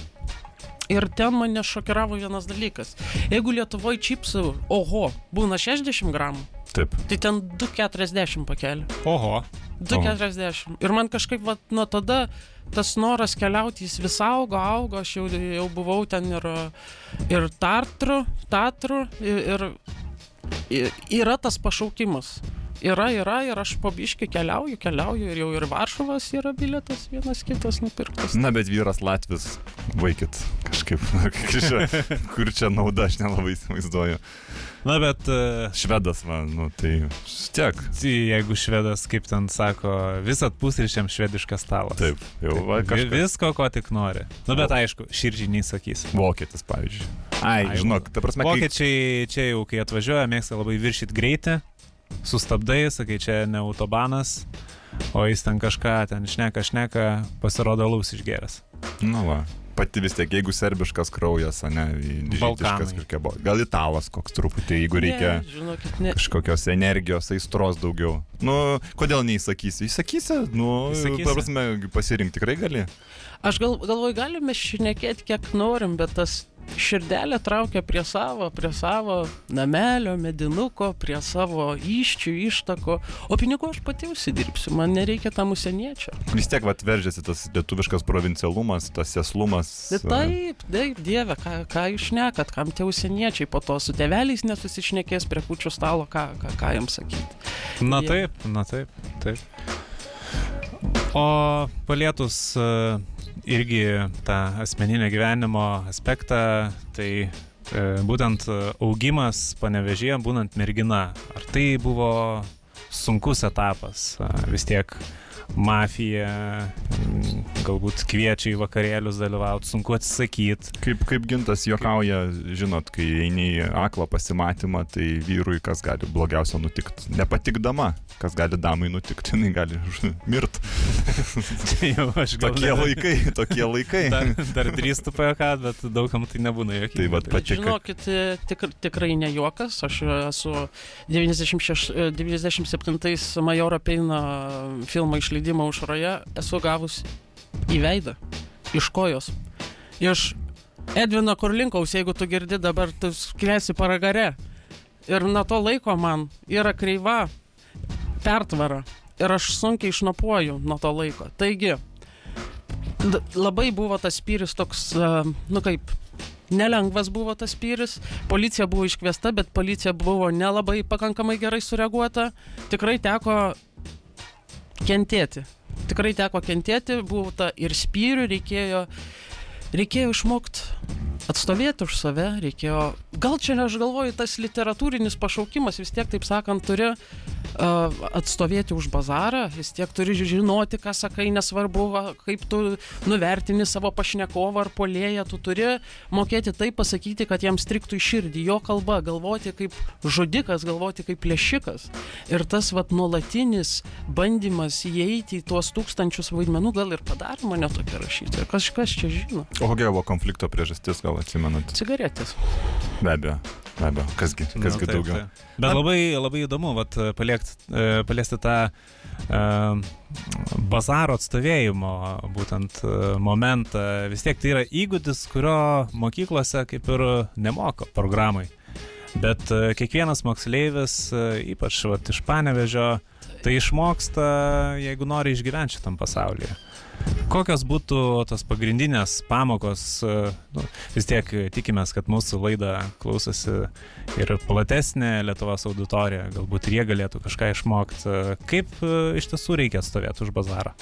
Ir ten mane šokiravo vienas dalykas. Jeigu Lietuvoje čipsų, oho, būna 60 gramų, Taip. tai ten 2,40 pakelį. Oho. 2,40. Ir man kažkaip vat, nuo tada tas noras keliauti, jis vis augo, augo, aš jau, jau buvau ten ir, ir tartru, tatru, ir, ir yra tas pašaukimas. Yra, yra, ir aš pabiškai keliauju, keliauju, ir jau ir Varšuvas yra biletas vienas kitas nupirktas. Na, bet vyras Latvis, vaikit, kažkaip, kur čia, kur čia nauda, aš nelabai įsivaizduoju. Na, bet uh, Švedas, man, nu, tai vis tiek. jeigu švedas, kaip ten sako, visat pusryčiam švediškas stalas. Taip, jau va, Vi- kažkas. Visko, ko tik nori. Na, bet aišku, širdžiai nesakys. Vokietis, pavyzdžiui. Ai, Ai, žinok, ta prasme, kai... Vokiečiai čia jau, kai atvažiuoja, mėgsta labai viršyti greitį, sustabdai, sakai, čia ne autobanas, o jis ten kažką, ten šneka, šneka, pasirodo laus išgeras. Nu, va. Pati vis tiek, jeigu serbiškas kraujas, ne, Balkanai. kažkokia. Gal italas koks truputį, jeigu reikia Ne, žinokit, ne. kažkokios energijos, aistros daugiau. Nu, kodėl neįsakysi? Įsakysi, nu, prasme, pasirinkti tikrai gali. Aš gal, galvoju, galime šnekėti kiek norim, bet tas širdelė traukia prie savo, prie savo namelio, medinuko, prie savo iščių, ištako, o pinigų aš pati užsidirbsiu, man nereikia tam užsieniečio. Vis tiek, va, veržiasi tas lietuviškas provincialumas, tas sėslumas. Bet taip, taip, dieve, ką, ką jūs šnekat, kam tie užsieniečiai po to su teveliais nesusišnekės prie kučių stalo, ką, ką, ką jiems sakyti. Na Jie- taip, na taip, taip. O palietus e, irgi tą asmeninio gyvenimo aspektą, tai e, būtent augimas panevežėje, būnant mergina, ar tai buvo sunkus etapas? Vis tiek mafija, mm, galbūt kviečia į vakarėlius dalyvauti, sunku atsisakyti. Kaip, kaip gintas juokauja, žinot, kai eini į aklą pasimatymą, tai vyrui kas gali blogiausia nutikti. Nepatikdama, kas gali damai nutikti, jinai gali mirt. tai jau aš gal. Tokie laikai, tokie laikai. Dar, dar drįstu pajokat, bet daugam tai nebūna jokių. Tai vad pačiai. Žinokit, tik, tikrai ne juokas, aš esu 96, 97 Majoro Peina filmą išleidęs žaidimą užroje esu gavus į veidą, iš kojos. Iš Edvino Kurlinkaus, jeigu tu girdi dabar, tu skliesi paragare. Ir nuo to laiko man yra kreiva pertvara. Ir aš sunkiai išnapuoju nuo to laiko. Taigi, labai buvo tas spyris toks, nu kaip, nelengvas buvo tas spyris. Policija buvo iškviesta, bet policija buvo nelabai pakankamai gerai sureaguota. Tikrai teko kentėti. Tikrai teko kentėti, buvo ta ir spyrių, reikėjo, reikėjo išmokti atstovėti už save, reikėjo, gal čia aš galvoju, tas literatūrinis pašaukimas vis tiek, taip sakant, turi atstovėti už bazarą, vis tiek turi žinoti, ką sakai, nesvarbu, kaip tu nuvertini savo pašnekovą ar polėją, tu turi mokėti taip pasakyti, kad jam striktų į širdį, jo kalba, galvoti kaip žudikas, galvoti kaip plėšikas. Ir tas vat nuolatinis bandymas įeiti į tuos tūkstančius vaidmenų gal ir padarė mane tokia rašytoja. Kažkas čia žino. O kokia buvo konflikto priežastis, gal atsimenat? Cigaretės. Be abejo. Be abejo, kasgi, kasgi nu, daugiau. Taip, taip. Bet labai, labai įdomu, vat, paliekt, e, paliesti tą uh, bazaro atstovėjimo būtent uh, momentą. Vis tiek tai yra įgūdis, kurio mokyklose kaip ir nemoko programai. Bet kiekvienas moksleivis, ypač vat, iš panevežio, tai išmoksta, jeigu nori išgyventi šitam pasaulyje. Kokios būtų tos pagrindinės pamokos, e, nu, vis tiek tikimės, kad mūsų laidą klausosi ir platesnė Lietuvos auditorija, galbūt ir jie galėtų kažką išmokti. E, kaip e, iš tiesų reikia stovėti už bazarą?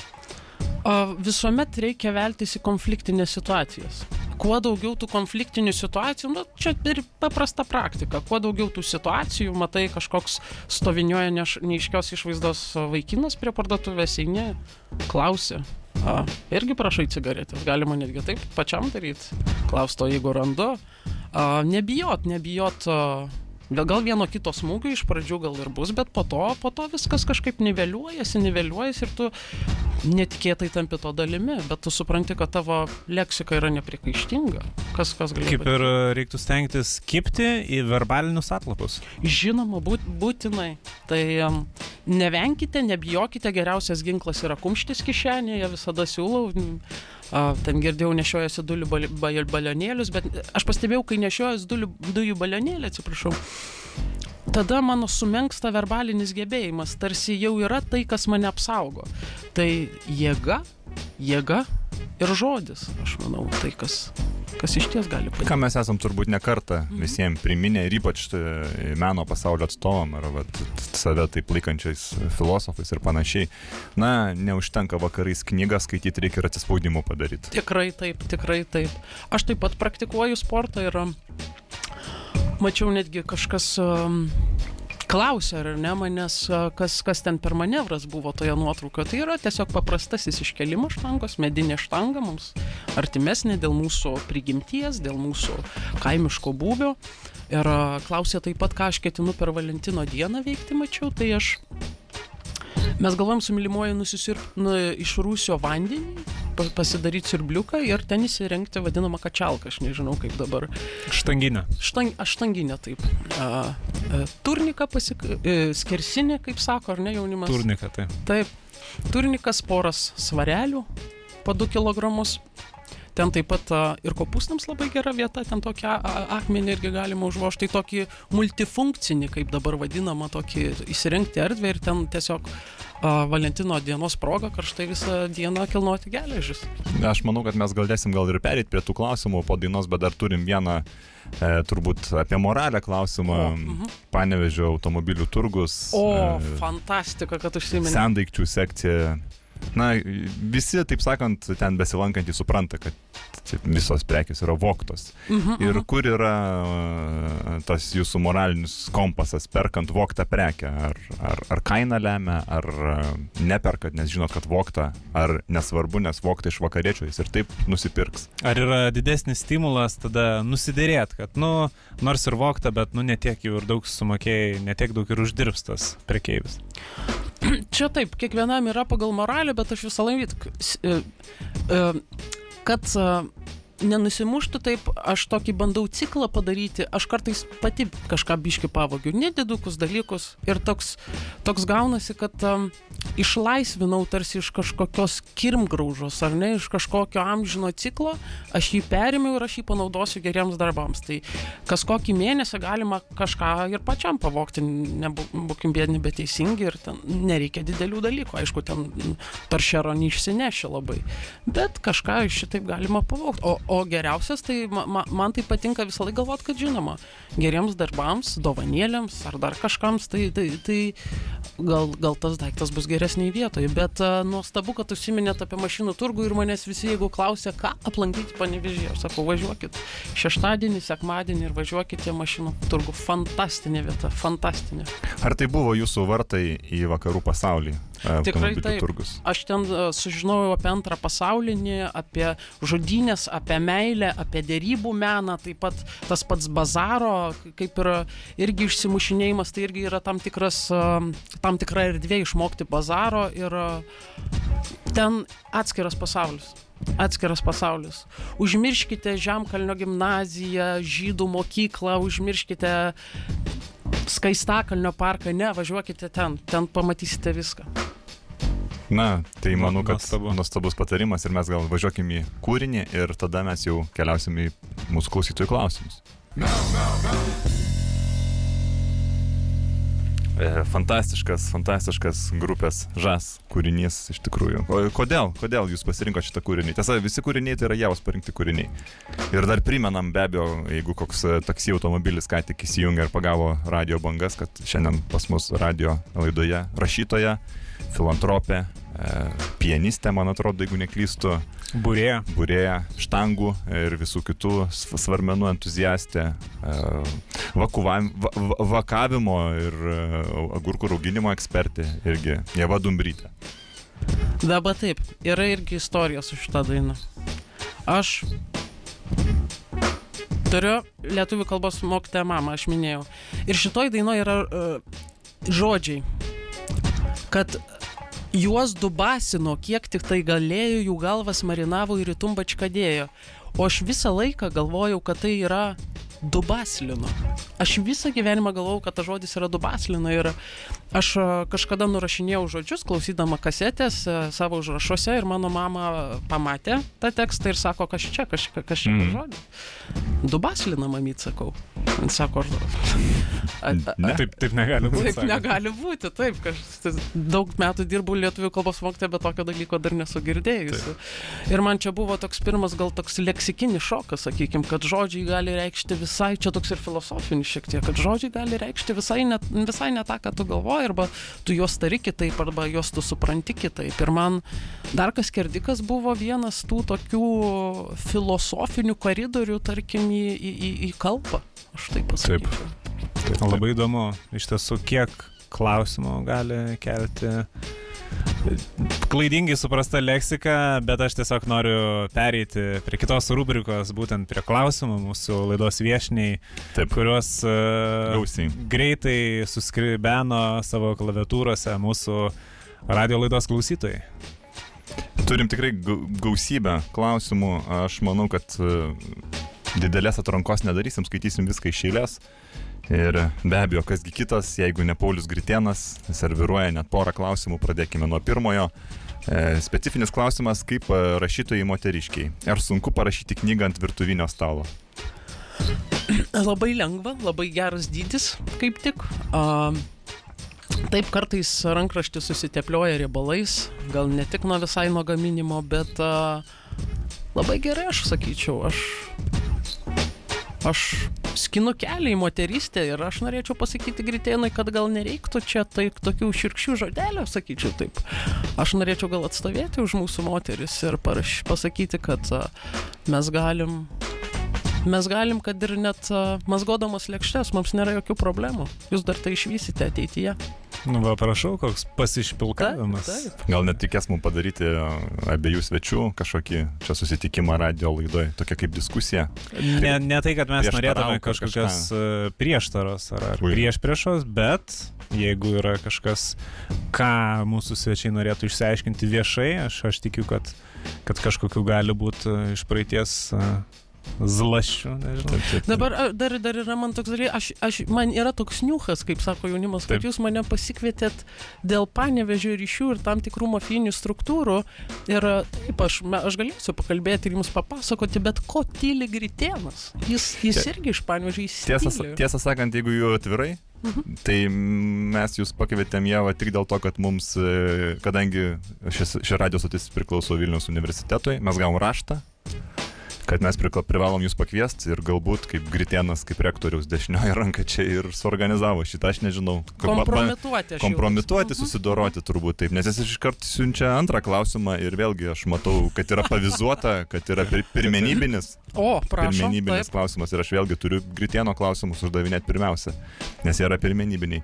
Visuomet reikia veltis į konfliktinės situacijas. Kuo daugiau tų konfliktinių situacijų, nu, čia ir paprasta praktika, kuo daugiau tų situacijų, matai kažkoks stovinioja neiškios išvaizdos vaikinas prie parduotuvės, eini, klausi, A, irgi prašai cigaretės, galima netgi taip pačiam daryti. Klausto, jeigu randu. A, nebijot, nebijot. A, Gal vieno kito smūgio iš pradžių gal ir bus, bet po to, po to viskas kažkaip niveliuojasi, niveliuojasi ir tu netikėtai tampi to dalimi, bet tu supranti, kad tavo leksika yra neprikaištinga. Kas, kas gali Kaip ir reiktų stengtis kipti į verbalinius atlapus. Žinoma, būt, būtinai. Tai um, nevenkite, nebijokite, geriausias ginklas yra kumštis kišenėje, visada siūlau. A, ten girdėjau nešiojasi dujų balionėlius, bet aš pastebėjau, kai nešiojasi dujų balionėlį, atsiprašau, tada mano sumenksta verbalinis gebėjimas, tarsi jau yra tai, kas mane apsaugo. Tai jėga, jėga ir žodis, aš manau, tai kas kas iš ties gali padėti. Ką mes esam turbūt ne kartą mhm. visiems priminę ir ypač e, meno pasaulio atstovam ar vat, save taip laikančiais filosofais ir panašiai. Na, neužtenka vakarais knygą skaityti, reikia ir atsispaudimų padaryti. Tikrai taip, tikrai taip. Aš taip pat praktikuoju sportą ir mačiau netgi kažkas um, klausė, ar ne manęs, kas, kas ten per manevras buvo toje nuotraukoje. Tai yra tiesiog paprastasis iškelimas štangos, medinė štanga mums artimesnė dėl mūsų prigimties, dėl mūsų kaimiško būvio. Ir klausė taip pat, ką aš ketinu per Valentino dieną veikti, mačiau, tai aš Mes galvojam su mylimuoju nusisirpti nu, iš rūsio vandenį, pasidaryti sirbliuką ir ten įsirengti vadinamą kačialką, aš nežinau kaip dabar. Štanginę. Štang, štanginę, taip. A, a, turniką pasik... E, skersinį, kaip sako, ar ne jaunimas? Turniką, taip. Taip. Turnikas poras svarelių po 2 kg. Ten taip pat ir kopūstams labai gera vieta, ten tokią akmenį irgi galima užvožti, tai tokį multifunkcinį, kaip dabar vadinama, tokį įsirengti erdvę ir ten tiesiog Valentino dienos proga karštai visą dieną kilnoti geležis. Aš manau, kad mes galėsim gal ir perėti prie tų klausimų po dainos, bet dar turim vieną e, turbūt apie moralę klausimą. O, mhm. Panevežio automobilių turgus. O, e, fantastika, kad užsiminėte. Sendaikčių sekcija na, visi, taip sakant, ten besilankantys supranta, kad visos prekės yra voktos. Mhm, Ir mhm. kur yra e, tas jūsų moralinis kompasas perkant voktą prekę? Ar, ar, ar kaina lemia, ar e, neperkat, nes žinot, kad vokta, ar nesvarbu, nes vokta iš vakariečio jis ir taip nusipirks. Ar yra didesnis stimulas tada nusidėrėt, kad, nu, nors ir vokta, bet, nu, netiek jau ir daug sumokėjai, netiek daug ir uždirbs tas prekeivis. Čia taip, kiekvienam yra pagal moralę, bet aš visą laiką, kad e, nenusimuštų taip, aš tokį bandau ciklą padaryti, aš kartais pati kažką biški pavogiu, nedidukus dalykus ir toks, toks gaunasi, kad um, išlaisvinau tarsi iš kažkokios kirmgraužos ar ne, iš kažkokio amžino ciklo, aš jį perėmiau ir aš jį panaudosiu geriems darbams. Tai kas kokį mėnesį galima kažką ir pačiam pavokti, nebūkim bėdini, bet teisingi ir ten nereikia didelių dalykų, aišku, ten taršero neišsineši labai, bet kažką iš šitaip galima pavokti. O, o geriausias, tai ma, ma, man tai patinka visą laiką galvoti, kad žinoma, geriems darbams, dovanėlėms ar dar kažkams, tai, tai, tai gal, gal tas daiktas bus geresniai vietoje. Bet nuostabu, kad užsiminėt apie mašinų turgų ir manęs visi, jeigu klausia, ką aplankyti panevežėje, aš sakau, važiuokit šeštadienį, sekmadienį ir važiuokit į mašinų turgų. Fantastinė vieta, fantastinė. Ar tai buvo jūsų vartai į vakarų pasaulį? E, Tikrai taip. Turgus? Aš ten uh, sužinojau apie antrą pasaulinį, apie žudynės, apie meilę, apie dėrybų meną, taip pat tas pats bazaro, kaip ir irgi išsimušinėjimas, tai irgi yra tam, tikras, uh, tam tikra erdvė išmokti bazaro ir uh, ten atskiras pasaulis. Atskiras pasaulis. Užmirškite Žemkalnio gimnaziją, žydų mokyklą, užmirškite Skaistakalnio parką, ne, važiuokite ten, ten pamatysite viską. Na, tai manau, kad nuostabu. nuostabus patarimas ir mes gal važiuokim į kūrinį ir tada mes jau keliausim į mūsų klausytojų klausimus. E, Fantastiškas, fantastiškas grupės žas kūrinys iš tikrųjų. O kodėl? Kodėl jūs pasirinkote šitą kūrinį? Tiesa, visi kūriniai tai yra javos parinkti kūriniai. Ir dar primenam be abejo, jeigu koks e, taksi automobilis ką tik įsijungė ir pagavo radio bangas, kad šiandien pas mus radio laidoje rašytoja, filantropė, e, pianistė, man atrodo, jeigu neklystu, Būrėja. būrėja štangų ir visų kitų sv- svarmenų entuziastė, e, vakavimo ir e, agurkų rauginimo ekspertė irgi Jeva Dumbrytė. Dabar taip, yra irgi istorija su šitą dainą. Aš turiu lietuvių kalbos mokytę mamą, aš minėjau. Ir šitoj dainoje yra uh, žodžiai, kad juos dubasino, kiek tik tai galėjo, jų galvas marinavo ir į tumbačką dėjo. O aš visą laiką galvojau, kad tai yra dubaslino. Aš visą gyvenimą galvojau, kad tas žodis yra dubaslino ir aš a, kažkada nurašinėjau žodžius, klausydama kasetės a, savo užrašuose ir mano mama pamatė tą tekstą ir sako, kas čia, kas, kas čia mm. žodis. Dubaslina, mamyt, sakau. Sako. A, a, Ne? Taip, taip negali būti. Taip sako. negali būti, taip, kažkas daug metų dirbau lietuvių kalbos mokytoja, bet tokio dalyko dar nesu girdėjusi. Ir man čia buvo toks pirmas gal toks leksikinis šokas, sakykime, kad žodžiai gali reikšti visai, čia toks ir filosofinis šiek tiek, kad žodžiai gali reikšti visai ne, visai ne tą, ką tu galvoji, arba tu juos tari kitaip, arba juos tu supranti kitaip. Ir man dar kas kerdikas buvo vienas tų tokių filosofinių koridorių, tarkim, į, į, į, į kalbą. Aš taip pasakyčiau. Taip, Labai įdomu, iš tiesų, kiek klausimų gali kelti klaidingai suprasta leksika, bet aš tiesiog noriu pereiti prie kitos rubrikos, būtent prie klausimų mūsų laidos viešniai, Taip, kuriuos uh, Gausiai. greitai suskribeno savo klaviatūrose mūsų radio laidos klausytojai. Turim tikrai gau- gausybę klausimų. Aš manau, kad e, didelės atrankos nedarysim, skaitysim viską iš eilės. Ir be abejo, kasgi kitas, jeigu ne Paulius Gritienas, serviruoja net porą klausimų, pradėkime nuo pirmojo. E, specifinis klausimas, kaip rašytojai moteriškiai. Ar sunku parašyti knygą ant virtuvinio stalo? Labai lengva, labai geras dydis, kaip tik. A, taip kartais rankraštis susiteplioja riebalais, gal ne tik nuo visai nuo gaminimo, bet a, labai gerai aš sakyčiau, aš, aš skinu kelią į moterystę ir aš norėčiau pasakyti gritėnai, kad gal nereiktų čia taip tokių širkščių žodelių, sakyčiau taip. aš norėčiau gal atstovėti už mūsų moteris ir paraš, pasakyti, kad mes galim Mes galim, kad ir net mazgodamos lėkštės, mums nėra jokių problemų. Jūs dar tai išvysite ateityje. Nu, va, prašau, koks pasišpilkavimas. Taip, taip. Gal net tikės mums padaryti abiejų svečių kažkokį čia susitikimą radio laidoje, tokia kaip diskusija. Ne, ne tai, kad mes norėtume kažkokios e, prieštaros ar, ar prieš priešos, bet jeigu yra kažkas, ką mūsų svečiai norėtų išsiaiškinti viešai, aš, aš tikiu, kad, kad kažkokiu gali būti iš praeities zlaščių, nežinau. Taip, taip. Dabar a, dar, dar yra man toks dalykas, aš, aš, man yra toks niuchas, kaip sako jaunimas, kad Taip. jūs mane pasikvietėt dėl panevežio ryšių ir tam tikrų mafijinių struktūrų. Ir taip, aš, aš galėsiu pakalbėti ir jums papasakoti, bet ko tyli Gritėnas? Jis, jis Tie- irgi iš panevežio jis. Tiesą, tiesą sakant, jeigu jau atvirai, tai mes jūs pakvietėm Jėvą tik dėl to, kad mums, e, kadangi šis, ši radio stotis priklauso Vilnius universitetui, mes gavom raštą, kad mes privalom jūs pakviesti ir galbūt kaip Gritėnas, kaip rektoriaus dešinioji ranka čia ir suorganizavo šitą, aš nežinau. Kompromituoti. aš jau- kompromituoti, Mhm. susidoroti turbūt taip, nes jis iškart siunčia antrą klausimą ir vėlgi aš matau, kad yra pavizuota, kad yra pir pirmenybinis, O, prašom. pirmenybinis Taip. klausimas ir aš vėlgi turiu Gritieno klausimus uždavinėti pirmiausia, nes jie yra pirmenybiniai.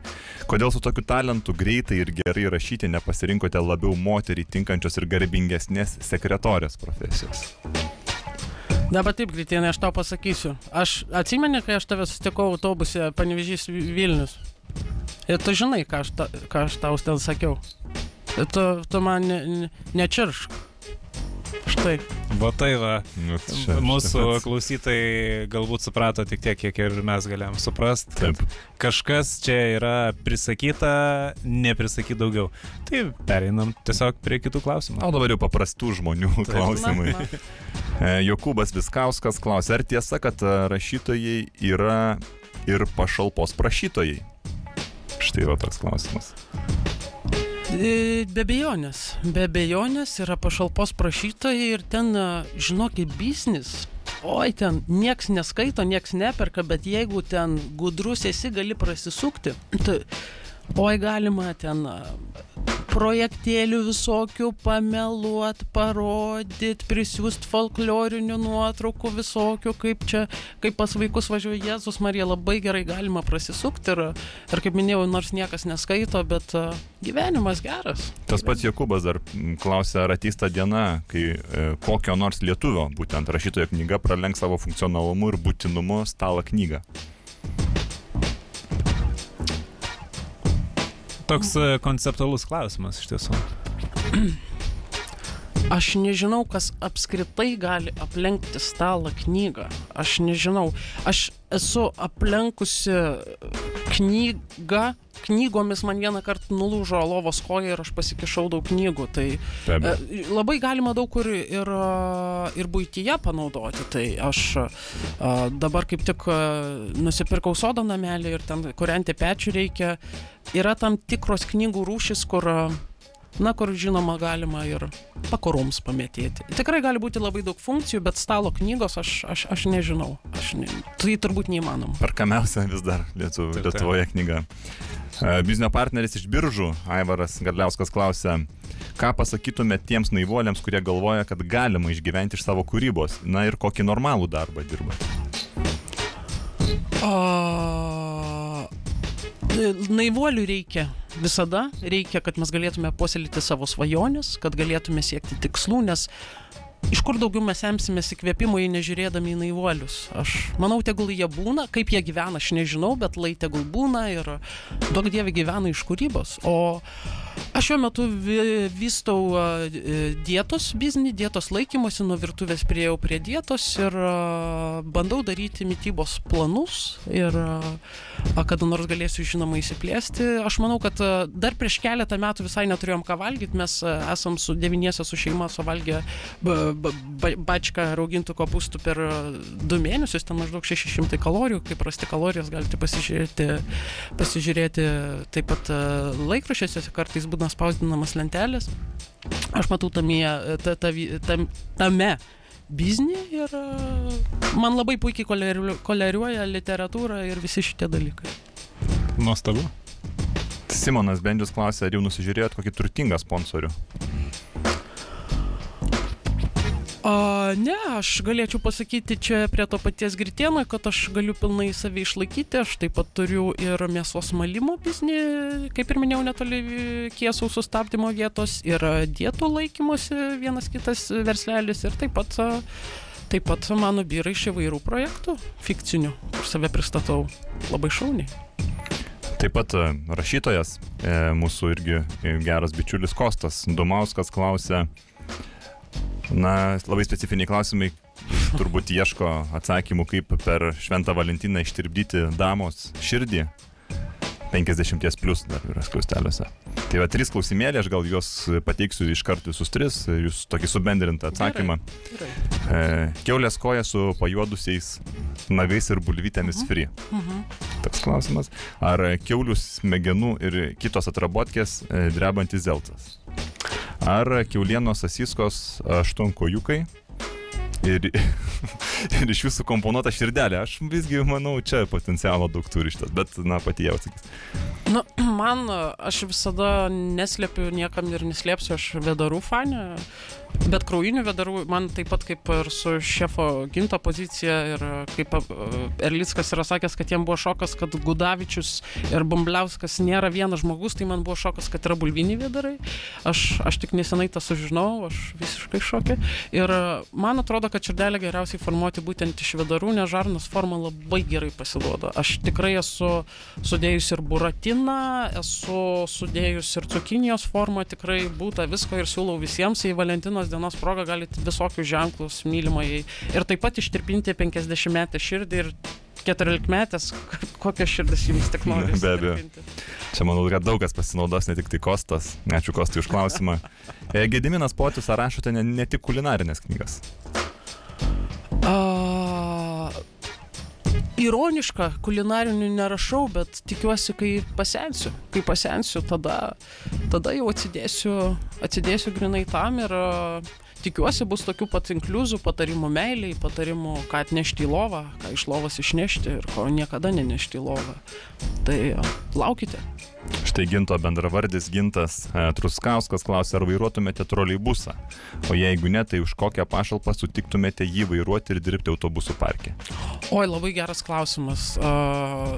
Kodėl su tokiu talentu greitai ir gerai rašyti nepasirinkote labiau moterį tinkančios ir garbingesnės sekretorės profesijos? Dabar taip, Gritėnai, aš tau pasakysiu. Aš atsimeni, kai aš tave sutikau autobuse Panevežys Vilnius. Ir tu žinai, ką aš, ta, ką aš tau ten sakiau. Tu, tu man ne, ne, nečiršk. Štai. Va tai va, Nu, čia- mūsų pats- klausytojai galbūt suprato tik tiek, kiek ir mes galėjom suprasti. Taip. Kažkas čia yra prisakyta, neprisakyti daugiau. Tai pereinam tiesiog prie kitų klausimų. O dabar jau paprastų žmonių Taip. klausimai. Na, na. E, Jokūbas Viskauskas klausė, ar tiesa, kad e, rašytojai yra ir pašalpos prašytojai? Štai yra toks klausimas. Be bejonės. Be bejonės yra pašalpos prašytojai ir ten, žinokit, biznis. Oi, ten nieks neskaito, nieks neperka, bet jeigu ten gudrus esi, gali prasisukti. Tai, oi, galima ten projektėlių visokių pameluot, parodyt, prisiųst folklorinių nuotraukų visokių, kaip čia, kaip pas vaikus važiuoja Jėzus Marija, labai gerai galima prasisukti ir, ir kaip minėjau, nors niekas neskaito, bet uh, gyvenimas geras. Tas pats Jokūbas dar klausė, ar ateis ta diena, kai e, kokio nors lietuvio, būtent rašytojo knyga, pralenks savo funkcionalumu ir būtinumu stalą knygą. Toks e, konceptualus klausimas iš tiesų. Aš nežinau, kas apskritai gali aplenkti stalą knygą. Aš nežinau. Aš esu aplenkusi knygą. Knygomis man vieną kartą nulūžo lovos koja ir aš pasikišau daug knygų. Tai. E, Labai galima daug kur ir, a, ir būtyje panaudoti. Tai aš a, dabar kaip tik a, nusipirkau sodo namelį ir ten kurianti pečių reikia. Yra tam tikros knygų rūšis, kur, a, na, kur žinoma galima ir pakoroms pamėtėti. Tikrai gali būti labai daug funkcijų, bet stalo knygos aš, aš, aš nežinau. Aš ne, tai turbūt neįmanoma. Perkamiausia vis dar Lietu, Taip, taip. Lietuvoje knyga. E, Biznio partneris iš biržų, Aivaras Gadliauskas klausė, ką pasakytumėte tiems naivuoliams, kurie galvoja, kad galima išgyventi iš savo kūrybos, na ir kokį normalų darbą dirba. A, naivuolių reikia visada, reikia, kad mes galėtume puoselėti savo svajonės, kad galėtume siekti tikslų, nes iš kur daugiau mes semsimės įkvėpimo, jei nežiūrėdami į naivuolius. Aš manau, tegul jie būna, kaip jie gyvena, aš nežinau, bet lai tegul būna ir daug dievė gyvena iš kūrybos. O aš šiuo metu vystau e, dietos biznį, dietos laikymosi, nuo virtuvės prieėjau prie dietos ir bandau daryti mytybos planus ir kada nors galėsiu žinoma įsiplėsti. Aš manau, kad dar prieš keletą metų visai neturėjom ką valgyti, mes esam su devyniese su šeima suvalgę ba- ba- ba- bačką raugintų kopūstų per du mėnesius, ten maždaug 600 kalorijų, kaip rasti kalorijas galite pasižiūrėti, pasižiūrėti taip pat a, laikraščiuose, kartais būna spausdinamas lentelės. Aš matau tame, ta, ta, tam, tame biznį ir a, man labai puikiai koleriu- koleriuoja literatūra ir visi šitie dalykai. Nuostabu. Simonas Bendžius klausė, ar jau nusižiūrėjot kokį turtingą sponsorių? A, ne, aš galėčiau pasakyti čia prie to paties gritėno, kad aš galiu pilnai savį išlaikyti. Aš taip pat turiu ir mėsos malimo biznį, kaip ir minėjau, netoli kiesų sustabdymo vietos, ir dietų laikymosi vienas kitas verslelis, ir taip pat, taip pat mano vyrai iš įvairių projektų fikcinių, kur save pristatau labai šauniai. Taip pat e, rašytojas, e, mūsų irgi geras bičiulis Kostas Domauskas klausė, na, labai specifiniai klausimai, turbūt ieško atsakymų, kaip per Šventą Valentiną ištirpdyti damos širdį. 50 plus dar yra skausteliuose. Tai va, trys klausimėlė, aš gal juos pateiksiu iš karto visus tris, jūs tokį subendrintą atsakymą. Gerai. E, keulės koja su pajuodusiais nagais ir bulvytėmis free. Mhm. Toks klausimas. Ar keulių smegenų ir kitos atrabotkės e, drebantis zeltas? Ar keulienos asiskos aštuonkojukai? Ir, ir iš jūsų komponuota širdelė. Aš visgi manau, čia potencialo daug turi šitas, bet, na, pati jau atsakys. Nu, man, aš visada neslėpiu niekam ir neslėpsiu, aš vedarų fanė, bet kraujinių vedarų, man taip pat kaip ir su šefo ginto pozicija ir kaip e, Erlickas yra sakęs, kad jiem buvo šokas, kad Gudavičius ir Bumbliauskas nėra vienas žmogus, tai man buvo šokas, kad yra bulviniai vedarai. Aš, aš tik nesenai tą sužinojau, aš visiškai šokė. Ir man atrodo, kad širdelę geriausiai formuoti būtent iš vedarų, nes žarnos forma labai gerai pasiduoda. Aš tikrai esu sudėjus ir buratiną, esu sudėjus ir cukinijos formą, tikrai būta visko ir siūlau visiems į Valentinos dienos progą galite visokius ženklus mylimai ir taip pat ištirpinti 50 metę širdį ir 14 metės, kokią širdis jums tik nori. Be abejo. Čia manau, kad daug kas pasinaudos, ne tik tai Kostas. Ačiū Kostai už klausimą. E, Gediminas Potis, ar rašote ne, ne tik kulinarinės knygas? Ironiška, kulinarinių nerašau, bet tikiuosi, kai pasensiu. Kai pasensiu, tada, tada jau atsidėsiu, atsidėsiu grinai tam ir tikiuosi bus tokių pat inkliuzų, patarimų meiliai, patarimų, ką atnešti į lovą, ką iš lovos išnešti ir ko niekada nenešti į lovą. Tai a, laukite. Štai ginto bendravardis gintas e, Truskauskas klausė, ar vairuotumėte troleibusą? O jeigu ne, tai už kokią pašalpą sutiktumėte jį vairuoti ir dirbti autobusų parke? Oi, labai geras klausimas. A,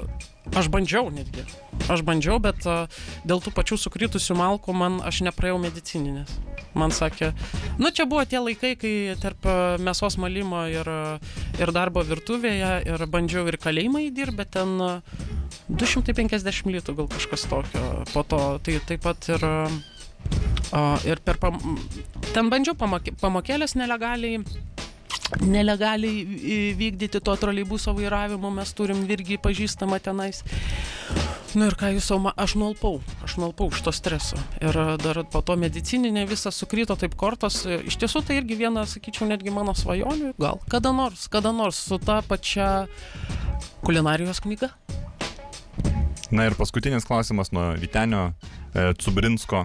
Aš bandžiau netgi. Aš bandžiau, bet a, dėl tų pačių sukritusių malkų man aš nepraėjau medicininės. Man sakė, nu čia buvo tie laikai, kai tarp a, mėsos malimo ir, a, ir darbo virtuvėje ir bandžiau ir kalėjimą įdirbti, bet ten a, 250 litų gal kažkas tokio. Po to tai taip pat ir, ir per... Pam, ten bandžiau pamokė, pamokėlės nelegaliai nelegaliai vykdyti to troleibuso vairavimo, mes turim irgi pažįstamą tenais. Nu ir ką jūs jau, ma- aš nuolpau, aš nuolpau iš to streso. Ir dar po to medicininė visa sukrito taip kortos. Iš tiesų tai irgi viena, sakyčiau, netgi mano svajonių. Gal kada nors, kada nors su ta pačia kulinarijos knyga. Na ir paskutinis klausimas nuo Vitenio e, Cubrinsko.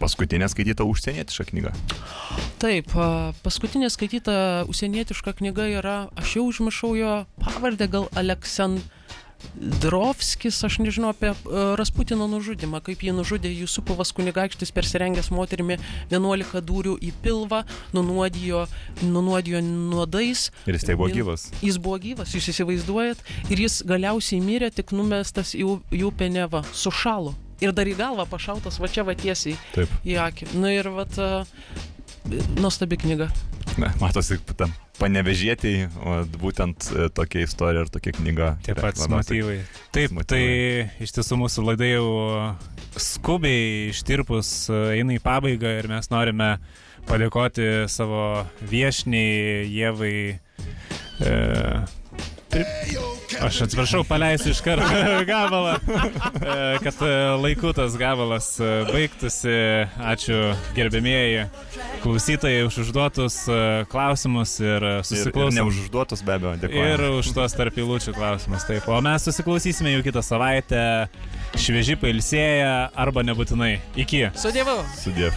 Paskutinė skaityta užsienietiška knyga. Taip, paskutinė skaityta užsienietiška knyga yra, aš jau užmiršau jo pavardę, gal Aleksandrovskis, aš nežinau apie Rasputino nužudimą, kaip jį nužudė Jusupovas kunigaikštis persirengęs moterimi 11 dūrių į pilvą, nunuodijo, nunuodijo nuodais. Ir jis tai buvo gyvas. Jis buvo gyvas, jūs įsivaizduojat, ir jis galiausiai mirė, tik numestas į, į upę Neva, sušalo. Ir dar į galvą pašautas, va čia va tiesiai Taip. į akį. Na ir va, nuostabi knyga. Na, matosi, tam panevežėti, o būtent e, tokia istorija ir tokia knyga. Tie patys motyvai. Taip, motyvai. tai iš tiesų mūsų laida jau skubiai ištirpus e, eina į pabaigą ir mes norime padėkoti savo viešniai Jėvai. E, pri- Aš atsiprašau, paleisiu iš karto gabalą, e, kad e, laiku tas gabalas e, baigtųsi. Ačiū gerbėmieji klausytojai už užduotus klausimus ir e, Ir, ir susiklausom. neužduotus be abejo, dėkuoju. Ir už tuos tarp įlūčių klausimus. Taip. O mes susiklausysime jau kitą savaitę. Švieži pailsėję arba nebūtinai. Iki. Su Dievu. Sudėv.